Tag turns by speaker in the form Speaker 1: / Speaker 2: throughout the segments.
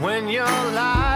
Speaker 1: When you're
Speaker 2: lying.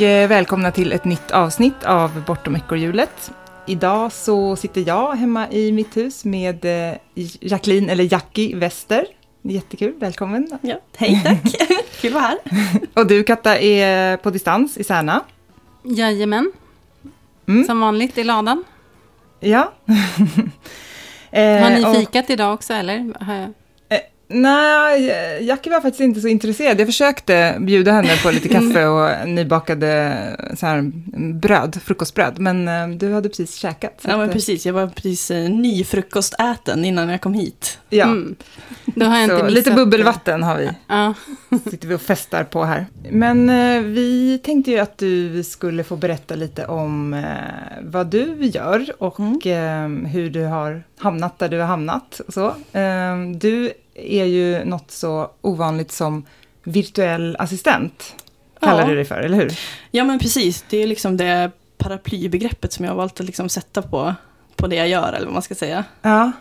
Speaker 2: Och eh, välkomna till ett nytt avsnitt av Bortom ekorrhjulet. Idag så sitter jag hemma i mitt hus med eh, Jacqueline, eller Jackie Wester. Jättekul, välkommen.
Speaker 3: Ja, hej tack, kul att vara här.
Speaker 2: Och du Katta är på distans i Särna.
Speaker 3: Jajamän,
Speaker 2: Mm.
Speaker 3: som vanligt i ladan.
Speaker 2: Ja. Eh,
Speaker 3: Har ni
Speaker 2: och-
Speaker 3: fikat idag också eller?
Speaker 2: Nej, Jackie var faktiskt inte så intresserad. Jag försökte bjuda henne på lite kaffe och nybakade så här, bröd, frukostbröd. Men eh, du hade precis käkat.
Speaker 4: Ja, men
Speaker 2: att,
Speaker 4: precis. Jag var precis eh, nyfrukostäten innan jag kom hit.
Speaker 2: Ja,
Speaker 3: Mm. Då har jag inte missat
Speaker 2: lite
Speaker 3: det.
Speaker 2: bubbelvatten har vi.
Speaker 3: Ja.
Speaker 2: sitter vi och festar på här. Men eh, vi tänkte ju att du skulle få berätta lite om eh, vad du gör och eh, hur du har hamnat där du har hamnat. Och så. Eh, du är ju något så ovanligt som virtuell assistent, kallar
Speaker 4: Ja.
Speaker 2: du dig för, eller hur?
Speaker 4: Ja, men precis. Det är liksom det paraplybegreppet som jag har valt att liksom sätta på, på det jag gör, eller vad man ska säga.
Speaker 2: Ja.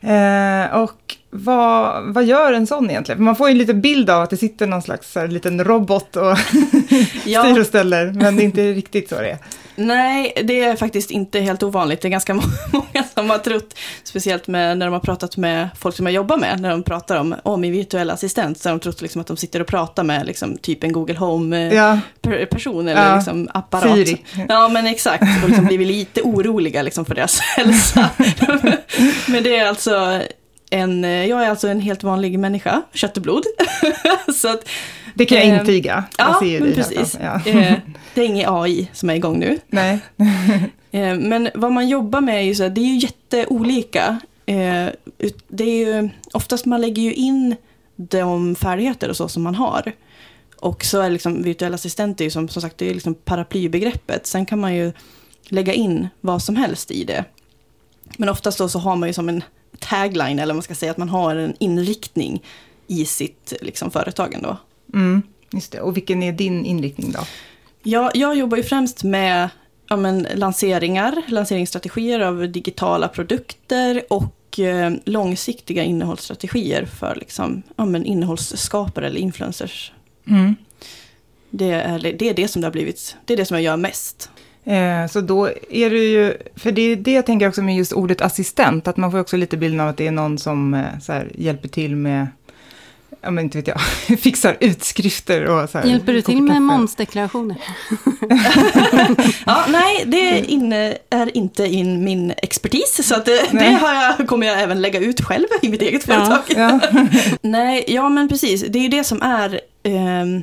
Speaker 2: Eh, och vad, vad gör en sån egentligen? Man får ju en liten bild av att det sitter någon slags här, liten robot och styr och ställer, men det är inte riktigt så det är.
Speaker 4: Nej, det är faktiskt inte helt ovanligt. Det är ganska må- många som har trott, speciellt med, när de har pratat med folk som jag jobbar med, när de pratar om, om min virtuella assistent, så har de trott liksom att de sitter och pratar med liksom, typ en Google Home-person
Speaker 2: Ja,
Speaker 4: eller
Speaker 2: Ja.
Speaker 4: liksom, apparat.
Speaker 2: Siri.
Speaker 4: Ja, men exakt. Och liksom blivit lite oroliga liksom, för deras hälsa. men det är alltså en, jag är alltså en helt vanlig människa, kött och blod. så att,
Speaker 2: Det kan jag
Speaker 4: Eh,
Speaker 2: intyga. Jag
Speaker 4: ja,
Speaker 2: ser ju
Speaker 4: men precis.
Speaker 2: Ja.
Speaker 4: Det är ingen AI som är igång nu.
Speaker 2: Nej.
Speaker 4: Eh, Men vad man jobbar med är ju så här, det är ju jätteolika. Eh, Det är ju, oftast man lägger ju in de färdigheter och så som man har. Och så är liksom virtuell assistent, är som, som sagt, det är liksom paraplybegreppet. Sen kan man ju lägga in vad som helst i det. Men oftast då så har man ju som en tagline, eller man ska säga, att man har en inriktning i sitt liksom, företag ändå.
Speaker 2: Mm, just det. Och vilken är din inriktning då?
Speaker 4: Jag, jag jobbar ju främst med ja, men, lanseringar, lanseringsstrategier av digitala produkter och eh, långsiktiga innehållsstrategier för liksom, ja, men, innehållsskapare eller influencers.
Speaker 2: Mm.
Speaker 4: Det är, det är det som det har blivit, det är det som jag gör mest.
Speaker 2: Eh, så då är du ju, för det är det jag tänker också med just ordet assistent, att man får också lite bilden av att det är någon som eh, här, hjälper till med, ja men inte vet jag, fixar utskrifter och så här.
Speaker 3: Hjälper du till med momsdeklarationer?
Speaker 4: Ja, nej, det inne, är inte in min expertis, så att det, det
Speaker 2: Nej.
Speaker 4: har jag, kommer jag även lägga ut själv i mitt eget
Speaker 3: Ja.
Speaker 4: företag.
Speaker 2: Ja.
Speaker 4: Nej, ja men precis. Det är ju det som är ehm,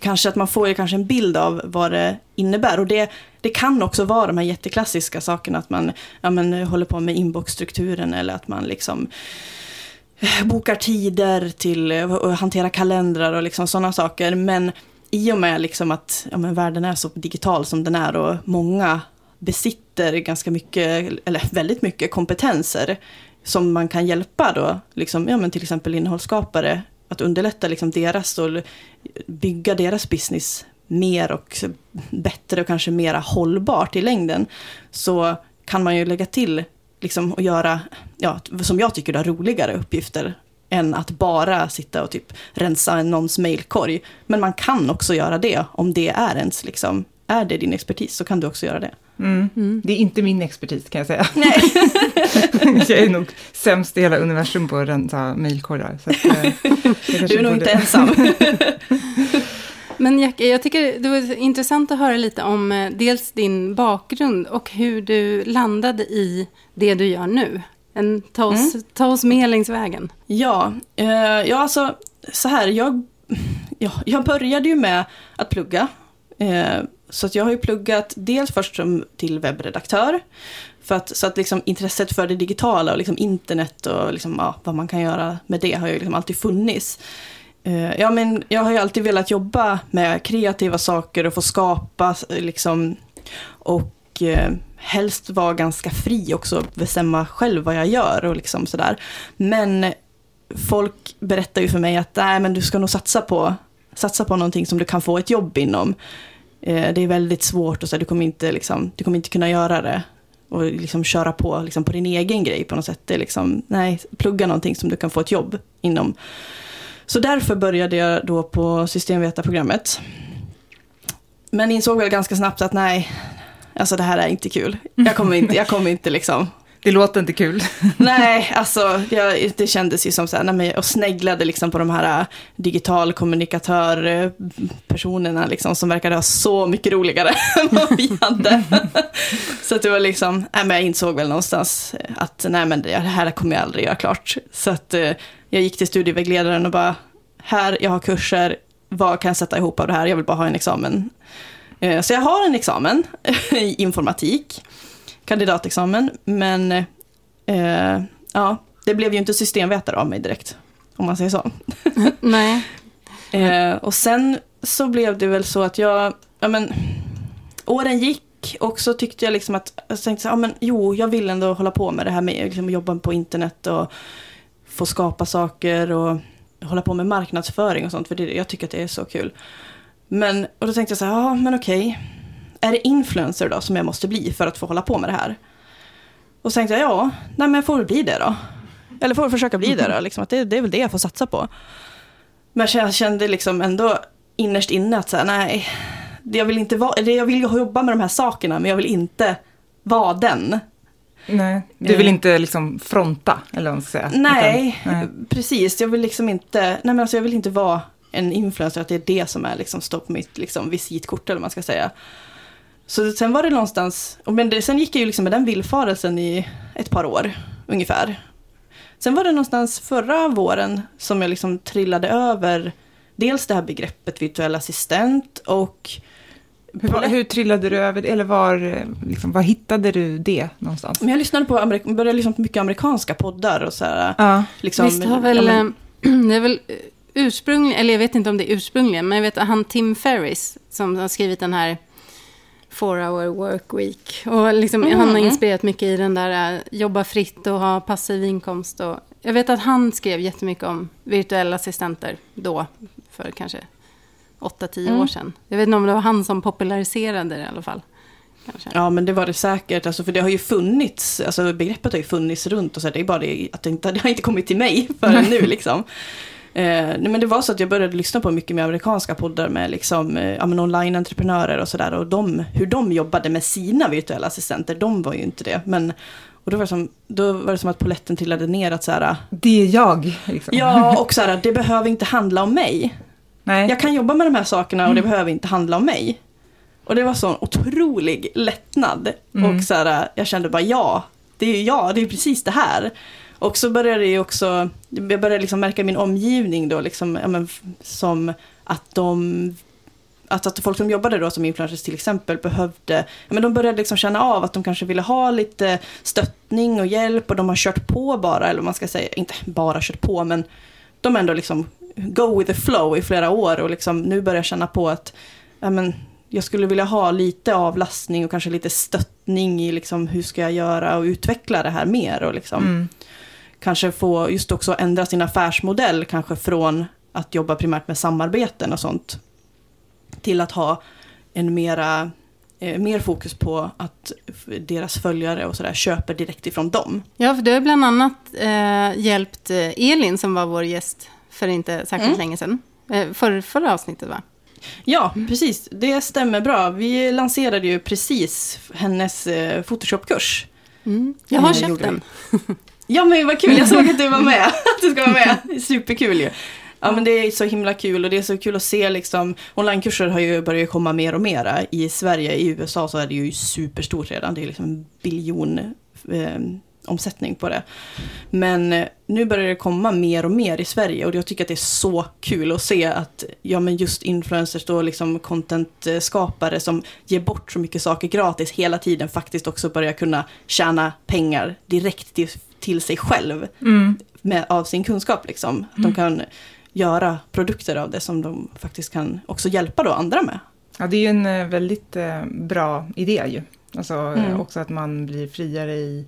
Speaker 4: kanske att man får ju kanske en bild av vad det innebär. Och det, det kan också vara de här jätteklassiska sakerna, att man ja, men, håller på med inboxstrukturen eller att man liksom eh, bokar tider till att hantera kalendrar och liksom sådana saker. Men i och med liksom att ja, men världen är så digital som den är och många besitter ganska mycket, eller väldigt mycket kompetenser som man kan hjälpa då, liksom, ja, men till exempel innehållsskapare, att underlätta liksom deras och bygga deras business mer och bättre och kanske mera hållbart i längden, så kan man ju lägga till liksom, och göra, ja, som jag tycker, då, roligare uppgifter än att bara sitta och typ rensa någons mailkorg. Men man kan också göra det om det är ens, liksom, är det din expertis så kan du också göra det.
Speaker 2: Mm.
Speaker 3: Mm.
Speaker 2: Det är inte min expertis kan jag säga.
Speaker 4: Nej.
Speaker 2: jag är nog sämst i hela universum på att rensa mejlkorgar. så att, eh,
Speaker 4: Du är nog inte ensam.
Speaker 3: Men Jack, jag tycker det var intressant att höra lite om eh, dels din bakgrund och hur du landade i det du gör nu. En, ta, oss, ta oss med längs vägen.
Speaker 4: Ja, eh, ja alltså så här, jag, ja, jag började ju med att plugga Eh, så att jag har ju pluggat dels först som till webbredaktör. För att, så att liksom intresset för det digitala och liksom internet och liksom, ja, vad man kan göra med det har ju liksom alltid funnits. Eh, ja, men jag har ju alltid velat jobba med kreativa saker och få skapa liksom, och eh, helst vara ganska fri också, bestämma själv vad jag gör och liksom sådär. Men folk berättar ju för mig att nej, men du ska nog satsa på, satsa på någonting som du kan få ett jobb inom. Eh, det är väldigt svårt och så, du, kommer inte, liksom, du kommer inte kunna göra det och liksom köra på liksom, på din egen grej på något sätt. Det är liksom, nej, plugga någonting som du kan få ett jobb inom. Så därför började jag då på systemvetarprogrammet. Men insåg väl ganska snabbt att nej, alltså det här är inte kul. Jag kommer inte, jag kommer inte liksom
Speaker 2: Det låter inte kul.
Speaker 4: Nej, alltså jag, det kändes ju som så här, nej, men jag sneglade liksom på de här äh, digital kommunikatör-personerna liksom, som verkade ha så mycket roligare än vad vi hade. så att det var liksom, nej, men jag insåg väl någonstans att nej men det här kommer jag aldrig göra klart. Så att eh, jag gick till studievägledaren och bara, här, jag har kurser, vad kan jag sätta ihop av det här? Jag vill bara ha en examen. Eh, så jag har en examen i informatik kandidatexamen. Men eh, ja, det blev ju inte systemvetare av mig direkt, om man säger så.
Speaker 3: Nej.
Speaker 4: eh, och sen så blev det väl så att jag, ja men, åren gick och så tyckte jag liksom att, jag tänkte så, ja men jo, jag vill ändå hålla på med det här med liksom, jobba på internet och få skapa saker och hålla på med marknadsföring och sånt, för det, jag tycker att det är så kul. Men, och då tänkte jag så här, ja men okej, är det influencer då som jag måste bli för att få hålla på med det här? Och så tänkte jag, ja, nej men jag får väl bli det då. Eller får väl försöka bli det då, liksom, att det, det är väl det jag får satsa på. Men jag kände liksom ändå innerst inne att så här, nej, jag vill, inte vara, jag vill jobba med de här sakerna, men jag vill inte vara den.
Speaker 2: Nej, du vill inte liksom fronta, eller vad man ska säga.
Speaker 4: Nej,
Speaker 2: Utan, nej.
Speaker 4: precis. Jag vill liksom inte, nej men alltså jag vill inte vara en influencer, att det är det som är liksom stå på mitt liksom visitkort, eller vad man ska säga. Så sen var det någonstans, men det, sen gick jag ju liksom med den villfarelsen i ett par år ungefär. Sen var det någonstans förra våren som jag liksom trillade över dels det här begreppet virtuell assistent och
Speaker 2: Hur, var- hur trillade du över det? Eller var, liksom, var hittade du det någonstans?
Speaker 4: men jag lyssnade på, amerik- började lyssna på mycket amerikanska poddar och så här,
Speaker 2: Ja,
Speaker 4: liksom,
Speaker 3: Visst har väl,
Speaker 4: ja, men-
Speaker 3: eh, det är väl ursprungligen, eller jag vet inte om det är ursprungligen, men jag vet att han Tim Ferris som har skrivit den här Four hour work week. Och liksom,
Speaker 4: Mm.
Speaker 3: han har inspirerat mycket i den där eh, jobba fritt och ha passiv inkomst. Och, jag vet att han skrev jättemycket om virtuella assistenter då, för kanske 8-10
Speaker 4: Mm.
Speaker 3: år sedan. Jag vet inte om det var han som populariserade det i alla fall. Kanske.
Speaker 4: Ja, men det var det säkert. Alltså, för det har ju funnits, alltså begreppet har ju funnits runt och så här, det är bara det att det inte det har inte kommit till mig förrän nu liksom. Eh, nej, men det var så att jag började lyssna på mycket med amerikanska poddar med liksom, eh, ja, online-entreprenörer och sådär. Och de, hur de jobbade med sina virtuella assistenter, de var ju inte det. Men, och då var, det som, då var det som att poletten trillade ner att så här,
Speaker 2: det är jag. Liksom.
Speaker 4: ja, och så här, det behöver inte handla om mig.
Speaker 2: Nej.
Speaker 4: Jag kan jobba med de här sakerna och det behöver inte handla om mig. Och det var sån otrolig lättnad.
Speaker 2: Mm.
Speaker 4: Och så här, jag kände bara ja, det är ju jag, det är precis det här. Och så började ju också, jag började liksom märka min omgivning då, liksom, ja, men, som att de att, att folk som jobbade då som influencers till exempel behövde, men de började liksom känna av att de kanske ville ha lite stöttning och hjälp och de har kört på bara, eller vad man ska säga, inte bara kört på men de har ändå liksom go with the flow i flera år och liksom nu börjar jag känna på att ja, men, jag skulle vilja ha lite avlastning och kanske lite stöttning i liksom, hur ska jag göra och utveckla det här mer och liksom,
Speaker 2: Mm.
Speaker 4: kanske få just också ändra sin affärsmodell kanske från att jobba primärt med samarbeten och sånt till att ha en mera eh, mer fokus på att deras följare och sådär köper direkt ifrån dem.
Speaker 3: Ja, för du har bland annat eh, hjälpt eh, Elin som var vår gäst för inte särskilt
Speaker 4: Mm.
Speaker 3: länge sedan. Eh, för, förra avsnittet va?
Speaker 4: Ja, precis. Det stämmer bra. Vi lanserade ju precis hennes eh, Photoshop-kurs.
Speaker 3: Jag har
Speaker 4: Eh,
Speaker 3: köpt
Speaker 4: gjorde
Speaker 3: den.
Speaker 4: Ja men vad kul, jag såg att du var med. Att du ska vara med. Superkul ju. Ja men det är så himla kul och det är så kul att se liksom, onlinekurser har ju börjat komma mer och mera. I Sverige, i USA så är det ju superstort redan, det är liksom en biljon eh, omsättning på det. Men eh, nu börjar det komma mer och mer i Sverige och jag tycker att det är så kul att se att ja, men just influencers och liksom content-skapare som ger bort så mycket saker gratis hela tiden faktiskt också börjar kunna tjäna pengar direkt till, till sig själv
Speaker 2: Mm.
Speaker 4: med, av sin kunskap. Liksom. Att de kan göra produkter av det som de faktiskt kan också hjälpa då andra med.
Speaker 2: Ja, det är ju en eh, väldigt eh, bra idé ju. Alltså
Speaker 4: Mm.
Speaker 2: också att man blir friare i,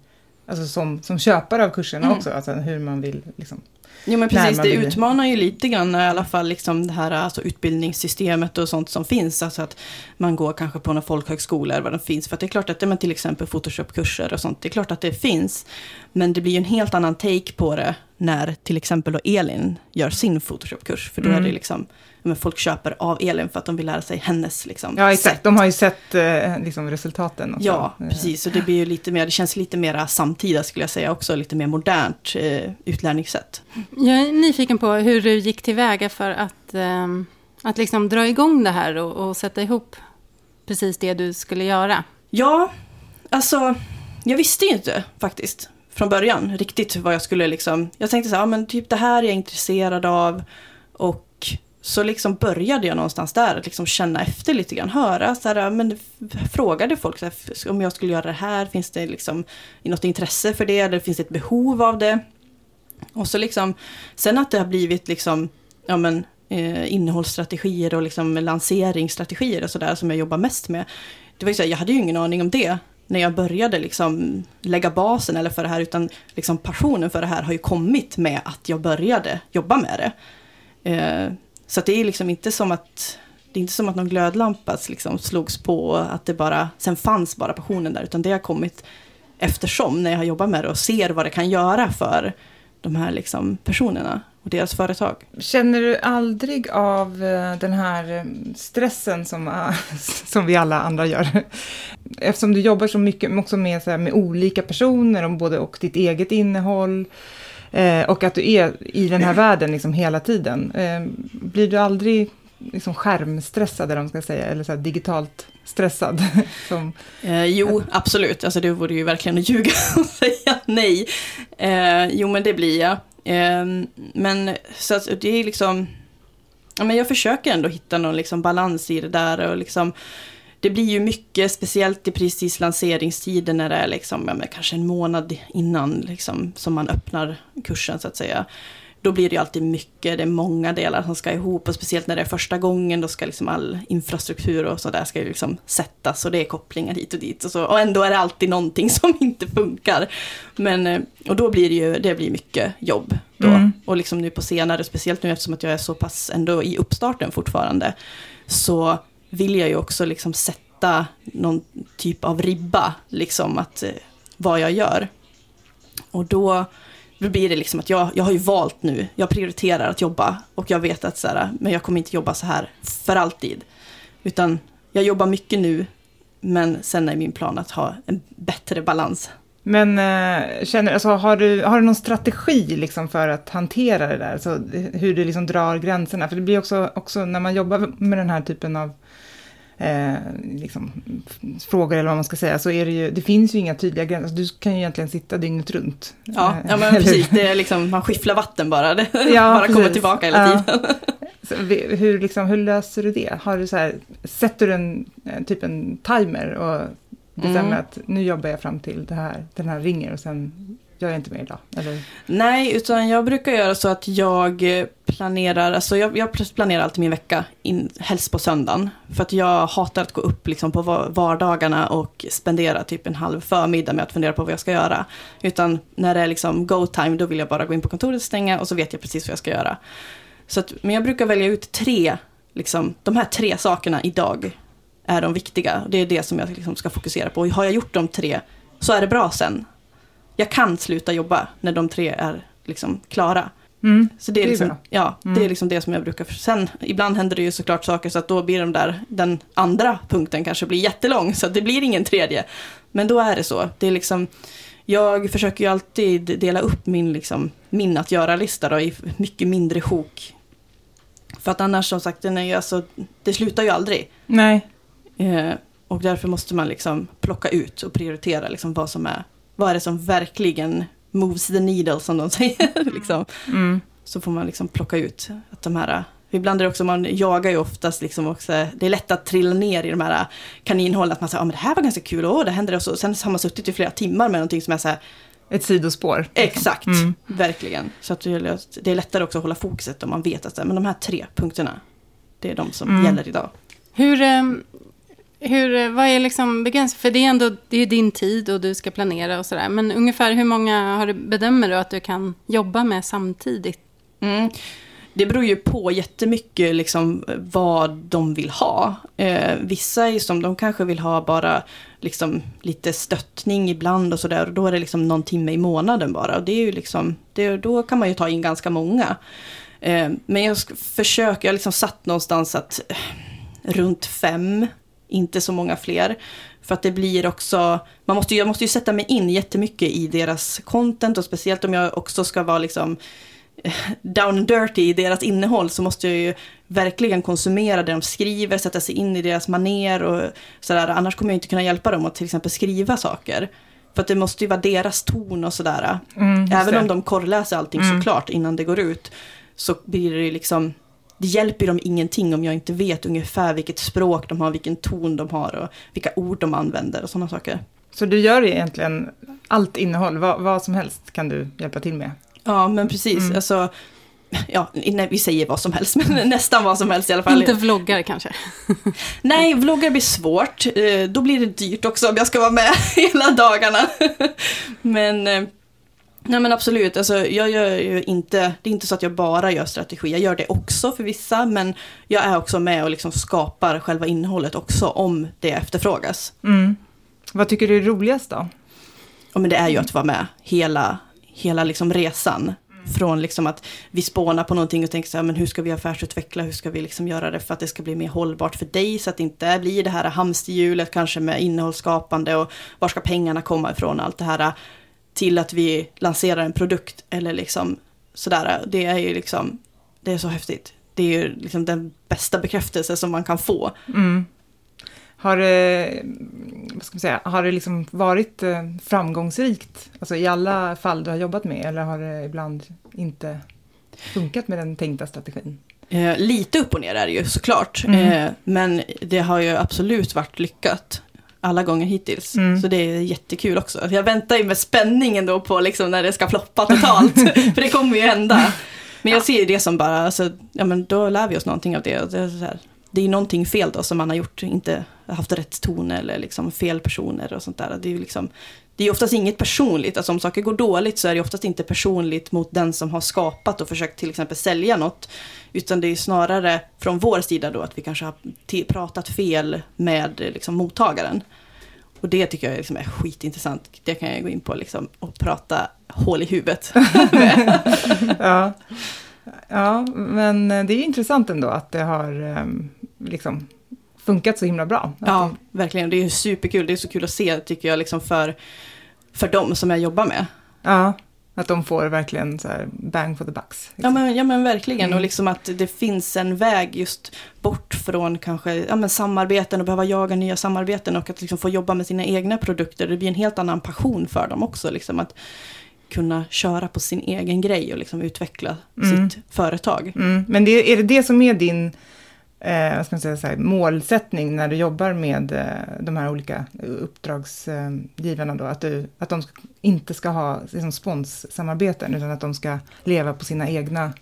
Speaker 2: alltså som, som köpare av kurserna
Speaker 4: Mm.
Speaker 2: också, alltså hur man vill liksom.
Speaker 4: Jo men precis, det
Speaker 2: vill-
Speaker 4: utmanar ju lite grann i alla fall liksom det här alltså utbildningssystemet och sånt som finns. Alltså att man går kanske på några folkhögskolor eller vad det finns. För att det är klart att det men till exempel Photoshop-kurser och sånt, det är klart att det finns. Men det blir ju en helt annan take på det när till exempel då Elin gör sin Photoshop-kurs. För då
Speaker 2: Mm.
Speaker 4: är det liksom, ja, men folk köper av Elin för att de vill lära sig hennes liksom,
Speaker 2: Ja, exakt.
Speaker 4: sätt.
Speaker 2: De har ju sett eh, liksom resultaten. Också.
Speaker 4: Ja,
Speaker 2: Eh,
Speaker 4: precis. Och det blir ju lite mer, det känns lite mer samtida skulle jag säga också, lite mer modernt eh, utlärningssätt.
Speaker 3: Jag är nyfiken på hur du gick tillväga för att, ehm, att liksom dra igång det här och, och sätta ihop precis det du skulle göra.
Speaker 4: Ja, alltså jag visste ju inte faktiskt från början riktigt vad jag skulle liksom, jag tänkte så här, ja, men typ det här är jag intresserad av och så liksom började jag någonstans där att liksom känna efter lite grann, höra så här, ja, men frågade folk så här, om jag skulle göra det här, finns det liksom något intresse för det eller finns det ett behov av det? Och så liksom, sen att det har blivit liksom, ja men eh, innehållsstrategier och liksom lanseringsstrategier och sådär som jag jobbar mest med. Det var ju så här, jag hade ju ingen aning om det när jag började liksom lägga basen eller för det här, utan liksom passionen för det här har ju kommit med att jag började jobba med det. Eh, så att det är liksom inte som att det är inte som att någon glödlampa liksom slogs på och att det bara, sen fanns bara passionen där, utan det har kommit eftersom när jag har jobbat med det och ser vad det kan göra för de här liksom personerna och deras företag.
Speaker 2: Känner du aldrig av eh, den här eh, stressen som, eh, som vi alla andra gör? Eftersom du jobbar så mycket också med, så här, med olika personer och, både, och ditt eget innehåll eh, och att du är i den här världen liksom hela tiden. Blir du aldrig liksom skärmstressad, eller ska säga, eller så digitalt stressad? som,
Speaker 4: Eh, jo, absolut. Alltså det vore ju verkligen att ljuga och säga nej. Eh, jo, men det blir jag. Ehm, men så att det är liksom... Ja, men jag försöker ändå hitta någon liksom balans i det där och liksom... Det blir ju mycket, speciellt i precis lanseringstiden när det är liksom, ja, kanske en månad innan liksom, som man öppnar kursen så att säga. Då blir det ju alltid mycket, det är många delar som ska ihop och speciellt när det är första gången då ska liksom all infrastruktur och sådär ska ju liksom sättas och det är kopplingar hit och dit och så. Och ändå är det alltid någonting som inte funkar. Men, eh, och då blir det ju, det blir mycket jobb då.
Speaker 2: Mm.
Speaker 4: Och liksom nu på senare, speciellt nu eftersom att jag är så pass ändå i uppstarten fortfarande, så vill jag ju också liksom sätta någon typ av ribba, liksom att eh, vad jag gör. Och då, då blir det liksom att jag, jag har ju valt nu, jag prioriterar att jobba och jag vet att så här, men jag kommer inte jobba så här för alltid. Utan jag jobbar mycket nu, men sen är min plan att ha en bättre balans.
Speaker 2: men eh, känner, alltså, har, du, har du någon strategi liksom, för att hantera det där? Alltså, hur du liksom drar gränserna? För det blir också, också när man jobbar med den här typen av eh, liksom, frågor eller vad man ska säga, så är det ju, det finns ju inga tydliga gränser. Alltså, du kan ju egentligen sitta dygnet runt.
Speaker 4: Ja,
Speaker 2: Eh,
Speaker 4: ja men precis, det är liksom, man skifflar vatten bara, det
Speaker 2: Ja,
Speaker 4: bara kommer
Speaker 2: precis.
Speaker 4: tillbaka hela tiden.
Speaker 2: Så, hur, liksom, hur löser du det? Har du så här, sätter du en, eh, typ en timer och bestämmer
Speaker 4: Mm.
Speaker 2: att nu jobbar jag fram till det här, den här ringer och sen gör jag inte mer idag? Eller?
Speaker 4: Nej, utan jag brukar göra så att jag planerar, alltså jag, jag planerar alltid min vecka, in, helst på söndagen. För att jag hatar att gå upp liksom på vardagarna och spendera typ en halv förmiddag med att fundera på vad jag ska göra. Utan när det är liksom go time, då vill jag bara gå in på kontoret, stänga och så vet jag precis vad jag ska göra. Så att, men jag brukar välja ut tre, liksom, de här tre sakerna idag är de viktiga. Det är det som jag liksom ska fokusera på. Och har jag gjort de tre så är det bra sen. Jag kan sluta jobba när de tre är liksom klara.
Speaker 2: Mm.
Speaker 4: Så det är,
Speaker 2: Det är
Speaker 4: liksom,
Speaker 2: bra.
Speaker 4: ja, det
Speaker 2: Mm.
Speaker 4: är liksom det som jag brukar... Sen, ibland händer det ju såklart saker så att då blir de där, den andra punkten kanske blir jättelång, så att det blir ingen tredje. Men då är det så. Det är liksom, jag försöker ju alltid dela upp min, liksom, min att göra-lista i mycket mindre sjok. För att annars som sagt, den är ju alltså, det slutar ju aldrig.
Speaker 2: Nej,
Speaker 4: Eh, och därför måste man liksom plocka ut och prioritera liksom vad, som är, vad är det som verkligen moves the needle som de säger. liksom.
Speaker 2: Mm.
Speaker 4: Så får man liksom plocka ut att de här Ibland är det också, man jagar ju oftast liksom också, det är lätt att trilla ner i de här kaninhålen, att man säger, ja men det här var ganska kul, och det händer och så. Sen har man suttit i flera timmar med någonting som är så här,
Speaker 2: Ett sidospår.
Speaker 4: exakt,
Speaker 2: Mm.
Speaker 4: verkligen. Så att det är lättare också att hålla fokuset om man vet att men de här tre punkterna, det är de som
Speaker 2: Mm.
Speaker 4: gäller idag.
Speaker 3: Hur, eh, hur, eh, vad är liksom begränsningen? För det är ändå det är din tid och du ska planera och sådär. Men ungefär hur många har du, bedömer du att du kan jobba med samtidigt?
Speaker 4: Mm. Det beror ju på jättemycket liksom, vad de vill ha. Eh, vissa är som, de kanske vill ha bara liksom, lite stöttning ibland och sådär. Och då är det liksom någon timme i månaden bara. Och det är ju liksom, det, då kan man ju ta in ganska många. Eh, men jag försöker, jag har liksom satt någonstans att eh, runt fem, inte så många fler. För att det blir också, man måste, jag måste ju sätta mig in jättemycket i deras content och speciellt om jag också ska vara liksom down and dirty i deras innehåll så måste jag ju verkligen konsumera det de skriver, sätta sig in i deras maner och sådär. Annars kommer jag inte kunna hjälpa dem att till exempel skriva saker. För att det måste ju vara deras ton och sådär.
Speaker 2: Mm,
Speaker 4: Även om de korrläser allting
Speaker 2: Mm.
Speaker 4: såklart innan det går ut. Så blir det ju liksom, det hjälper dem ingenting om jag inte vet ungefär vilket språk de har, vilken ton de har och vilka ord de använder och sådana saker.
Speaker 2: Så du gör egentligen allt innehåll, vad, vad som helst kan du hjälpa till med?
Speaker 4: Ja, men precis.
Speaker 2: Mm.
Speaker 4: Alltså, ja, nej, vi säger vad som helst, men nästan vad som helst i alla fall.
Speaker 3: Inte vloggar kanske?
Speaker 4: Nej, vloggar blir svårt. Eh, Då blir det dyrt också om jag ska vara med hela dagarna. Men, eh, nej men absolut, alltså, jag gör ju inte, det är inte så att jag bara gör strategi, jag gör det också för vissa, men jag är också med och liksom skapar själva innehållet också om det efterfrågas.
Speaker 2: Mm. Vad tycker du är roligast då?
Speaker 4: Och men det är ju att vara med hela, hela liksom resan. Från liksom att vi spånar på någonting och tänker så här, men hur ska vi affärsutveckla, hur ska vi liksom göra det för att det ska bli mer hållbart för dig, så att det inte blir det här hamsterhjulet kanske med innehållsskapande och var ska pengarna komma ifrån, allt det här, till att vi lanserar en produkt eller liksom sådär. Det är ju liksom, det är så häftigt. Det är ju liksom den bästa bekräftelse som man kan få.
Speaker 2: Mm. Har det, vad ska man säga, har det liksom varit eh, framgångsrikt? Alltså i alla fall du har jobbat med, eller har det ibland inte funkat med den tänkta strategin?
Speaker 4: Eh, lite upp och ner är det ju såklart.
Speaker 2: Mm.
Speaker 4: Eh, men det har ju absolut varit lyckat alla gånger hittills.
Speaker 2: Mm.
Speaker 4: Så det är jättekul också. Jag väntar ju med spänning ändå på liksom när det ska floppa totalt. För det kommer ju hända. Men jag ser ju det som bara, alltså, ja men då lär vi oss någonting av det. Det, är så här, det är någonting fel då som man har gjort, inte haft rätt ton eller liksom fel personer och sånt där. Det är ju liksom, det är oftast inget personligt, alltså om saker går dåligt så är det oftast inte personligt mot den som har skapat och försökt till exempel sälja något. Utan det är snarare från vår sida då att vi kanske har pratat fel med liksom, mottagaren. Och det tycker jag liksom är skitintressant. Det kan jag gå in på liksom, och prata hål i huvudet.
Speaker 2: Ja. ja, men eh, det är intressant ändå att det har ehm, liksom funkat så himla bra.
Speaker 4: Ja, verkligen. Det är superkul. Det är så kul att se tycker jag liksom för, för dem som jag jobbar med.
Speaker 2: det, ja, att de får verkligen så här bang for the bucks.
Speaker 4: Ja men, ja men verkligen,
Speaker 2: Mm.
Speaker 4: och liksom att det finns en väg just bort från kanske ja, men samarbeten och behöva jaga nya samarbeten och att liksom få jobba med sina egna produkter. Det blir en helt annan passion för dem också, liksom att kunna köra på sin egen grej och liksom utveckla
Speaker 2: Mm.
Speaker 4: sitt företag.
Speaker 2: Mm. Men det, är det det som är din eh, vad ska man säga, så här, målsättning när du jobbar med eh, de här olika uppdragsgivarna då? Att, du, att de inte ska ha liksom, sponssamarbeten utan att de ska leva på sina egna...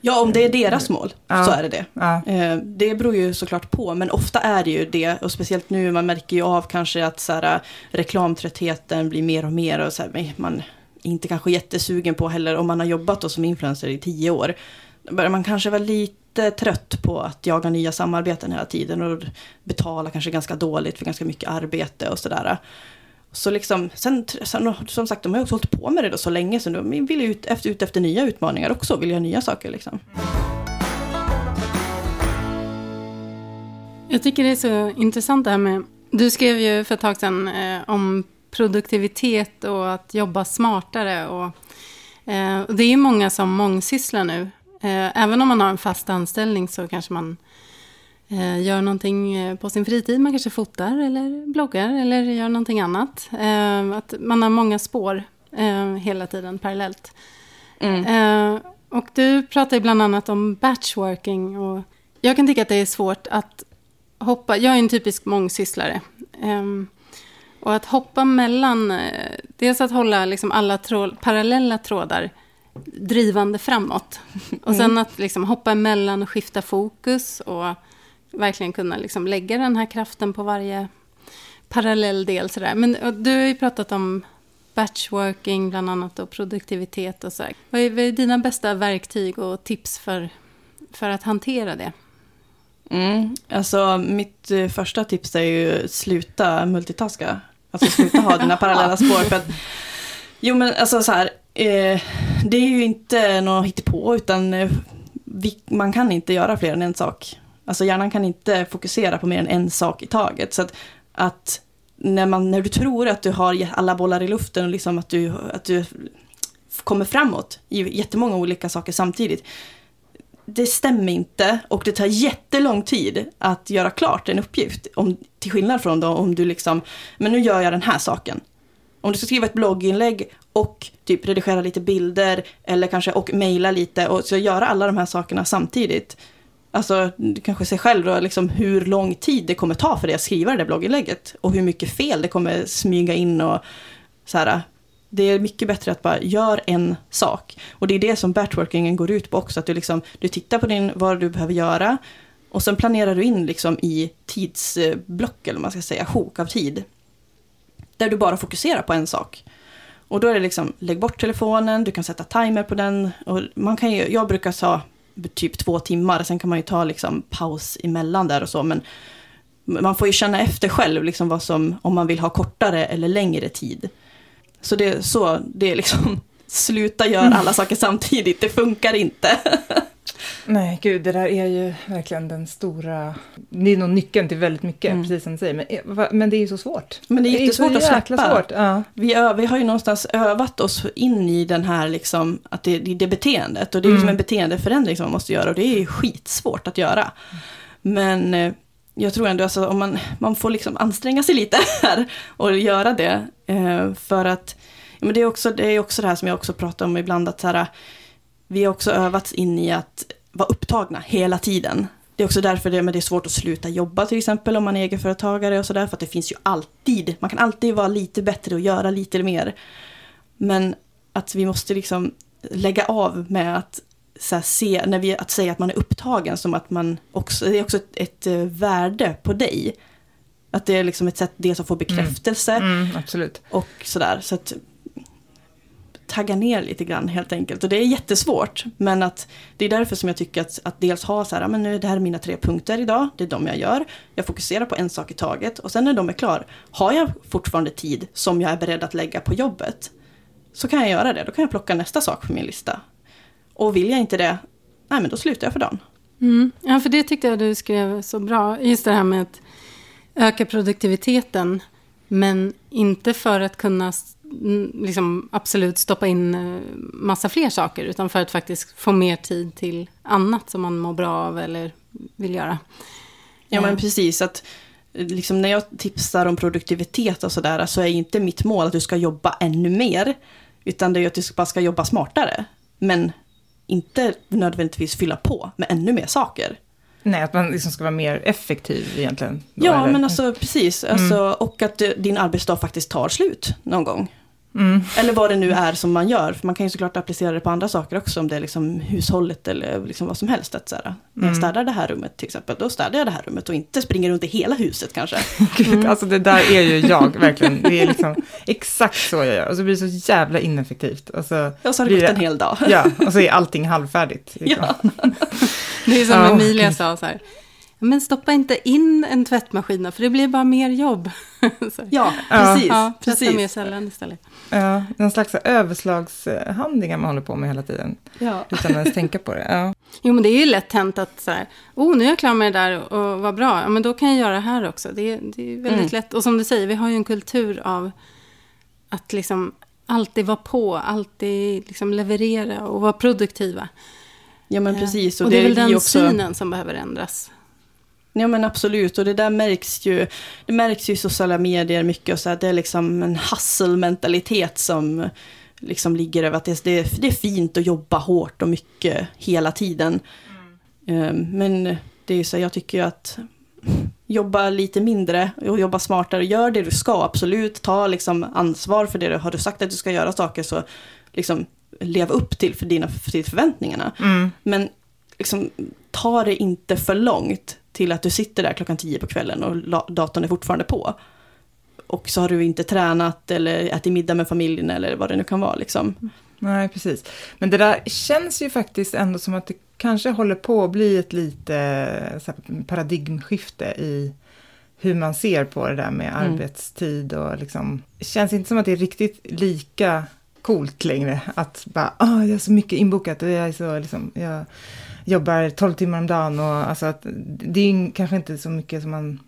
Speaker 4: Ja, om det är deras mål
Speaker 2: Ja.
Speaker 4: så är det det.
Speaker 2: Ja,
Speaker 4: Eh, Det beror ju såklart på, men ofta är det ju det. Och speciellt nu, man märker ju av kanske att så här, reklamtröttheten blir mer och mer. Och så här, man är inte kanske jättesugen på heller, om man har jobbat då som influencer i tio år. Då börjar man kanske vara lite trött på att jaga nya samarbeten hela tiden. Och betala kanske ganska dåligt för ganska mycket arbete och sådär. Så liksom, sen, sen, som sagt, de har ju också hållit på med det då så länge, så de vill ju ut efter, ut efter nya utmaningar också, vill göra nya saker liksom.
Speaker 3: Jag tycker det är så intressant det här med... Du skrev ju för ett tag sedan eh, om produktivitet och att jobba smartare. Och, eh, och det är ju många som mångsysslar nu. Eh, även om man har en fast anställning så kanske man eh, gör någonting eh, på sin fritid. Man kanske fotar eller bloggar eller gör någonting annat. Att man har många spår hela tiden parallellt.
Speaker 4: Mm.
Speaker 3: Och du pratar ju bland annat om batchworking. Och jag kan tycka att det är svårt att hoppa. Jag är en typisk mångsysslare. Ehm, och att hoppa mellan, dels att hålla liksom alla trå parallella trådar drivande framåt. Och sen att liksom hoppa emellan och skifta fokus och verkligen kunna liksom lägga den här kraften på varje parallell del. Sådär. Men du har ju pratat om batchworking bland annat och produktivitet och så. här. Vad är, vad är dina bästa verktyg och tips för, för att hantera det?
Speaker 4: Mm. Alltså mitt eh, första tips är ju sluta multitaska. Alltså sluta ha dina parallella spår. För att, jo men alltså så här, eh, det är ju inte något hittepå utan eh, vi, man kan inte göra fler än en sak. Alltså hjärnan kan inte fokusera på mer än en sak i taget. Så att, att när, man, när du tror att du har alla bollar i luften och liksom att du, att du kommer framåt i jättemånga olika saker samtidigt. Det stämmer inte och det tar jättelång tid att göra klart en uppgift. Om, till skillnad från då om du liksom, men nu gör jag den här saken. Om du ska skriva ett blogginlägg och typ redigera lite bilder eller kanske och mejla lite och så göra alla de här sakerna samtidigt. Alltså, du kanske ser själv då, liksom hur lång tid det kommer ta för dig att skriva det där blogginlägget. Och hur mycket fel det kommer smyga in och så här. Det är mycket bättre att bara göra en sak. Och det är det som batchworkingen går ut på också. Att du, liksom, du tittar på din, vad du behöver göra. Och sen planerar du in liksom i tidsblock, eller vad man ska säga, sjok av tid. Där du bara fokuserar på en sak. Och då är det liksom, lägg bort telefonen, du kan sätta timer på den. Och man kan ju, jag brukar ta typ två timmar, sen kan man ju ta liksom paus emellan där och så. Men man får ju känna efter själv liksom vad som, om man vill ha kortare eller längre tid. Så det är så, det är liksom, sluta göra alla saker samtidigt, det funkar inte.
Speaker 2: Nej, gud, det där är ju verkligen den stora... Det är nog nyckeln till väldigt mycket,
Speaker 4: Mm.
Speaker 2: precis som du säger. Men, eh, men det är ju så svårt.
Speaker 4: Men det är jättesvårt
Speaker 2: så
Speaker 4: att
Speaker 2: jäkla
Speaker 4: släppa.
Speaker 2: Svårt. Ja.
Speaker 4: Vi, ö, vi har ju någonstans övat oss in i den här liksom, att det, det, det beteendet. Och det är liksom
Speaker 2: Mm.
Speaker 4: en beteendeförändring som man måste göra och det är ju skitsvårt att göra. Men eh, jag tror ändå alltså, om man, man får liksom anstränga sig lite här och göra det. Eh, för att, men det är, också, det är också det här som jag också pratar om ibland, att så här, vi har också övats in i att vara upptagna hela tiden. Det är också därför det, men det är svårt att sluta jobba till exempel om man är egenföretagare och sådär. För att det finns ju alltid, man kan alltid vara lite bättre och göra lite mer. Men att vi måste liksom lägga av med att här, se, när vi, att säga att man är upptagen som att man också, det är också ett, ett eh, värde på dig. Att det är liksom ett sätt dels att få bekräftelse
Speaker 2: Mm, absolut.
Speaker 4: och sådär. Så att tagga ner lite grann helt enkelt. Och det är jättesvårt. Men att det är därför som jag tycker att, att dels ha så här, "Ja, men nu är det här mina tre punkter idag. Det är de jag gör. Jag fokuserar på en sak i taget. Och sen när de är klar, har jag fortfarande tid som jag är beredd att lägga på jobbet. Så kan jag göra det. Då kan jag plocka nästa sak på min lista. Och vill jag inte det, nej men då slutar jag för dagen.
Speaker 3: Mm. Ja, för det tyckte jag du skrev så bra. Just det här med att öka produktiviteten. Men inte för att kunna liksom, absolut stoppa in eh, massa fler saker. Utan för att faktiskt få mer tid till annat som man mår bra av eller vill göra.
Speaker 4: Ja men
Speaker 3: Eh,
Speaker 4: precis, att eh, liksom när jag tipsar om produktivitet och sådär så är inte mitt mål att du ska jobba ännu mer. Utan det är att du bara ska jobba smartare. Men inte nödvändigtvis fylla på med ännu mer saker.
Speaker 2: Nej, att man liksom ska vara mer effektiv egentligen. då,
Speaker 4: Ja,
Speaker 2: eller?
Speaker 4: men alltså precis. Alltså, Och att din arbetsdag faktiskt tar slut någon gång.
Speaker 2: Mm.
Speaker 4: Eller vad det nu är som man gör. För man kan ju såklart applicera det på andra saker också. Om det är liksom hushållet eller liksom vad som helst. Att så här, när jag
Speaker 2: Mm.
Speaker 4: städar det här rummet till exempel. Då städar jag det här rummet och inte springer runt i hela huset kanske.
Speaker 2: Gud, alltså det där är ju jag verkligen. Det är liksom exakt så jag gör. Och så blir det så jävla ineffektivt. Och så,
Speaker 4: Och så har det gått en hel dag.
Speaker 2: ja, och så är allting halvfärdigt. Liksom.
Speaker 4: Ja.
Speaker 3: Det är som
Speaker 2: Ja.
Speaker 3: Emilia sa så här. Men stoppa inte in en tvättmaskin för det blir bara mer jobb. så.
Speaker 4: Ja, precis.
Speaker 3: Ja, tvätta mer
Speaker 4: precis.
Speaker 3: sällan istället.
Speaker 2: Ja, någon slags överslagshandlingar man håller på med hela tiden.
Speaker 4: Ja.
Speaker 2: Utan att ens tänka på det. Ja.
Speaker 3: Jo, men det är ju lätt hänt att så här, oh, nu är jag klar med det där och vad bra, ja, men då kan jag göra det här också. Det, är- det är väldigt
Speaker 4: Mm.
Speaker 3: lätt. Och som du säger, vi har ju en kultur av att liksom alltid vara på, alltid liksom leverera och vara produktiva.
Speaker 4: ja, men precis. Och,
Speaker 3: och det är väl den
Speaker 4: också...
Speaker 3: synen som behöver ändras.
Speaker 4: Ja men absolut, och det där märks ju, det märks ju i sociala medier mycket och så att det är liksom en hustle-mentalitet som liksom ligger över att det, det, är- det är fint att jobba hårt och mycket hela tiden. Eh, Men det är ju så, jag tycker ju att jobba lite mindre och jobba smartare, gör det du ska, absolut, ta liksom ansvar för det du har du sagt att du ska göra saker så liksom leva upp till för dina för förväntningarna.
Speaker 2: Mm.
Speaker 4: Men liksom, ta det inte för långt till att du sitter där klockan tio på kvällen och datorn är fortfarande på. Och så har du inte tränat eller ätit middag med familjen eller vad det nu kan vara. Liksom.
Speaker 2: Nej, precis. Men det där känns ju faktiskt ändå som att det kanske håller på att bli ett lite så här, paradigmskifte i hur man ser på det där med
Speaker 4: Mm.
Speaker 2: arbetstid och liksom, det känns inte som att det är riktigt lika coolt längre att bara, ah, jag har så mycket inbokat och jag är så liksom, jag jobbar 12 timmar om dagen och alltså att det är ju kanske inte så mycket som man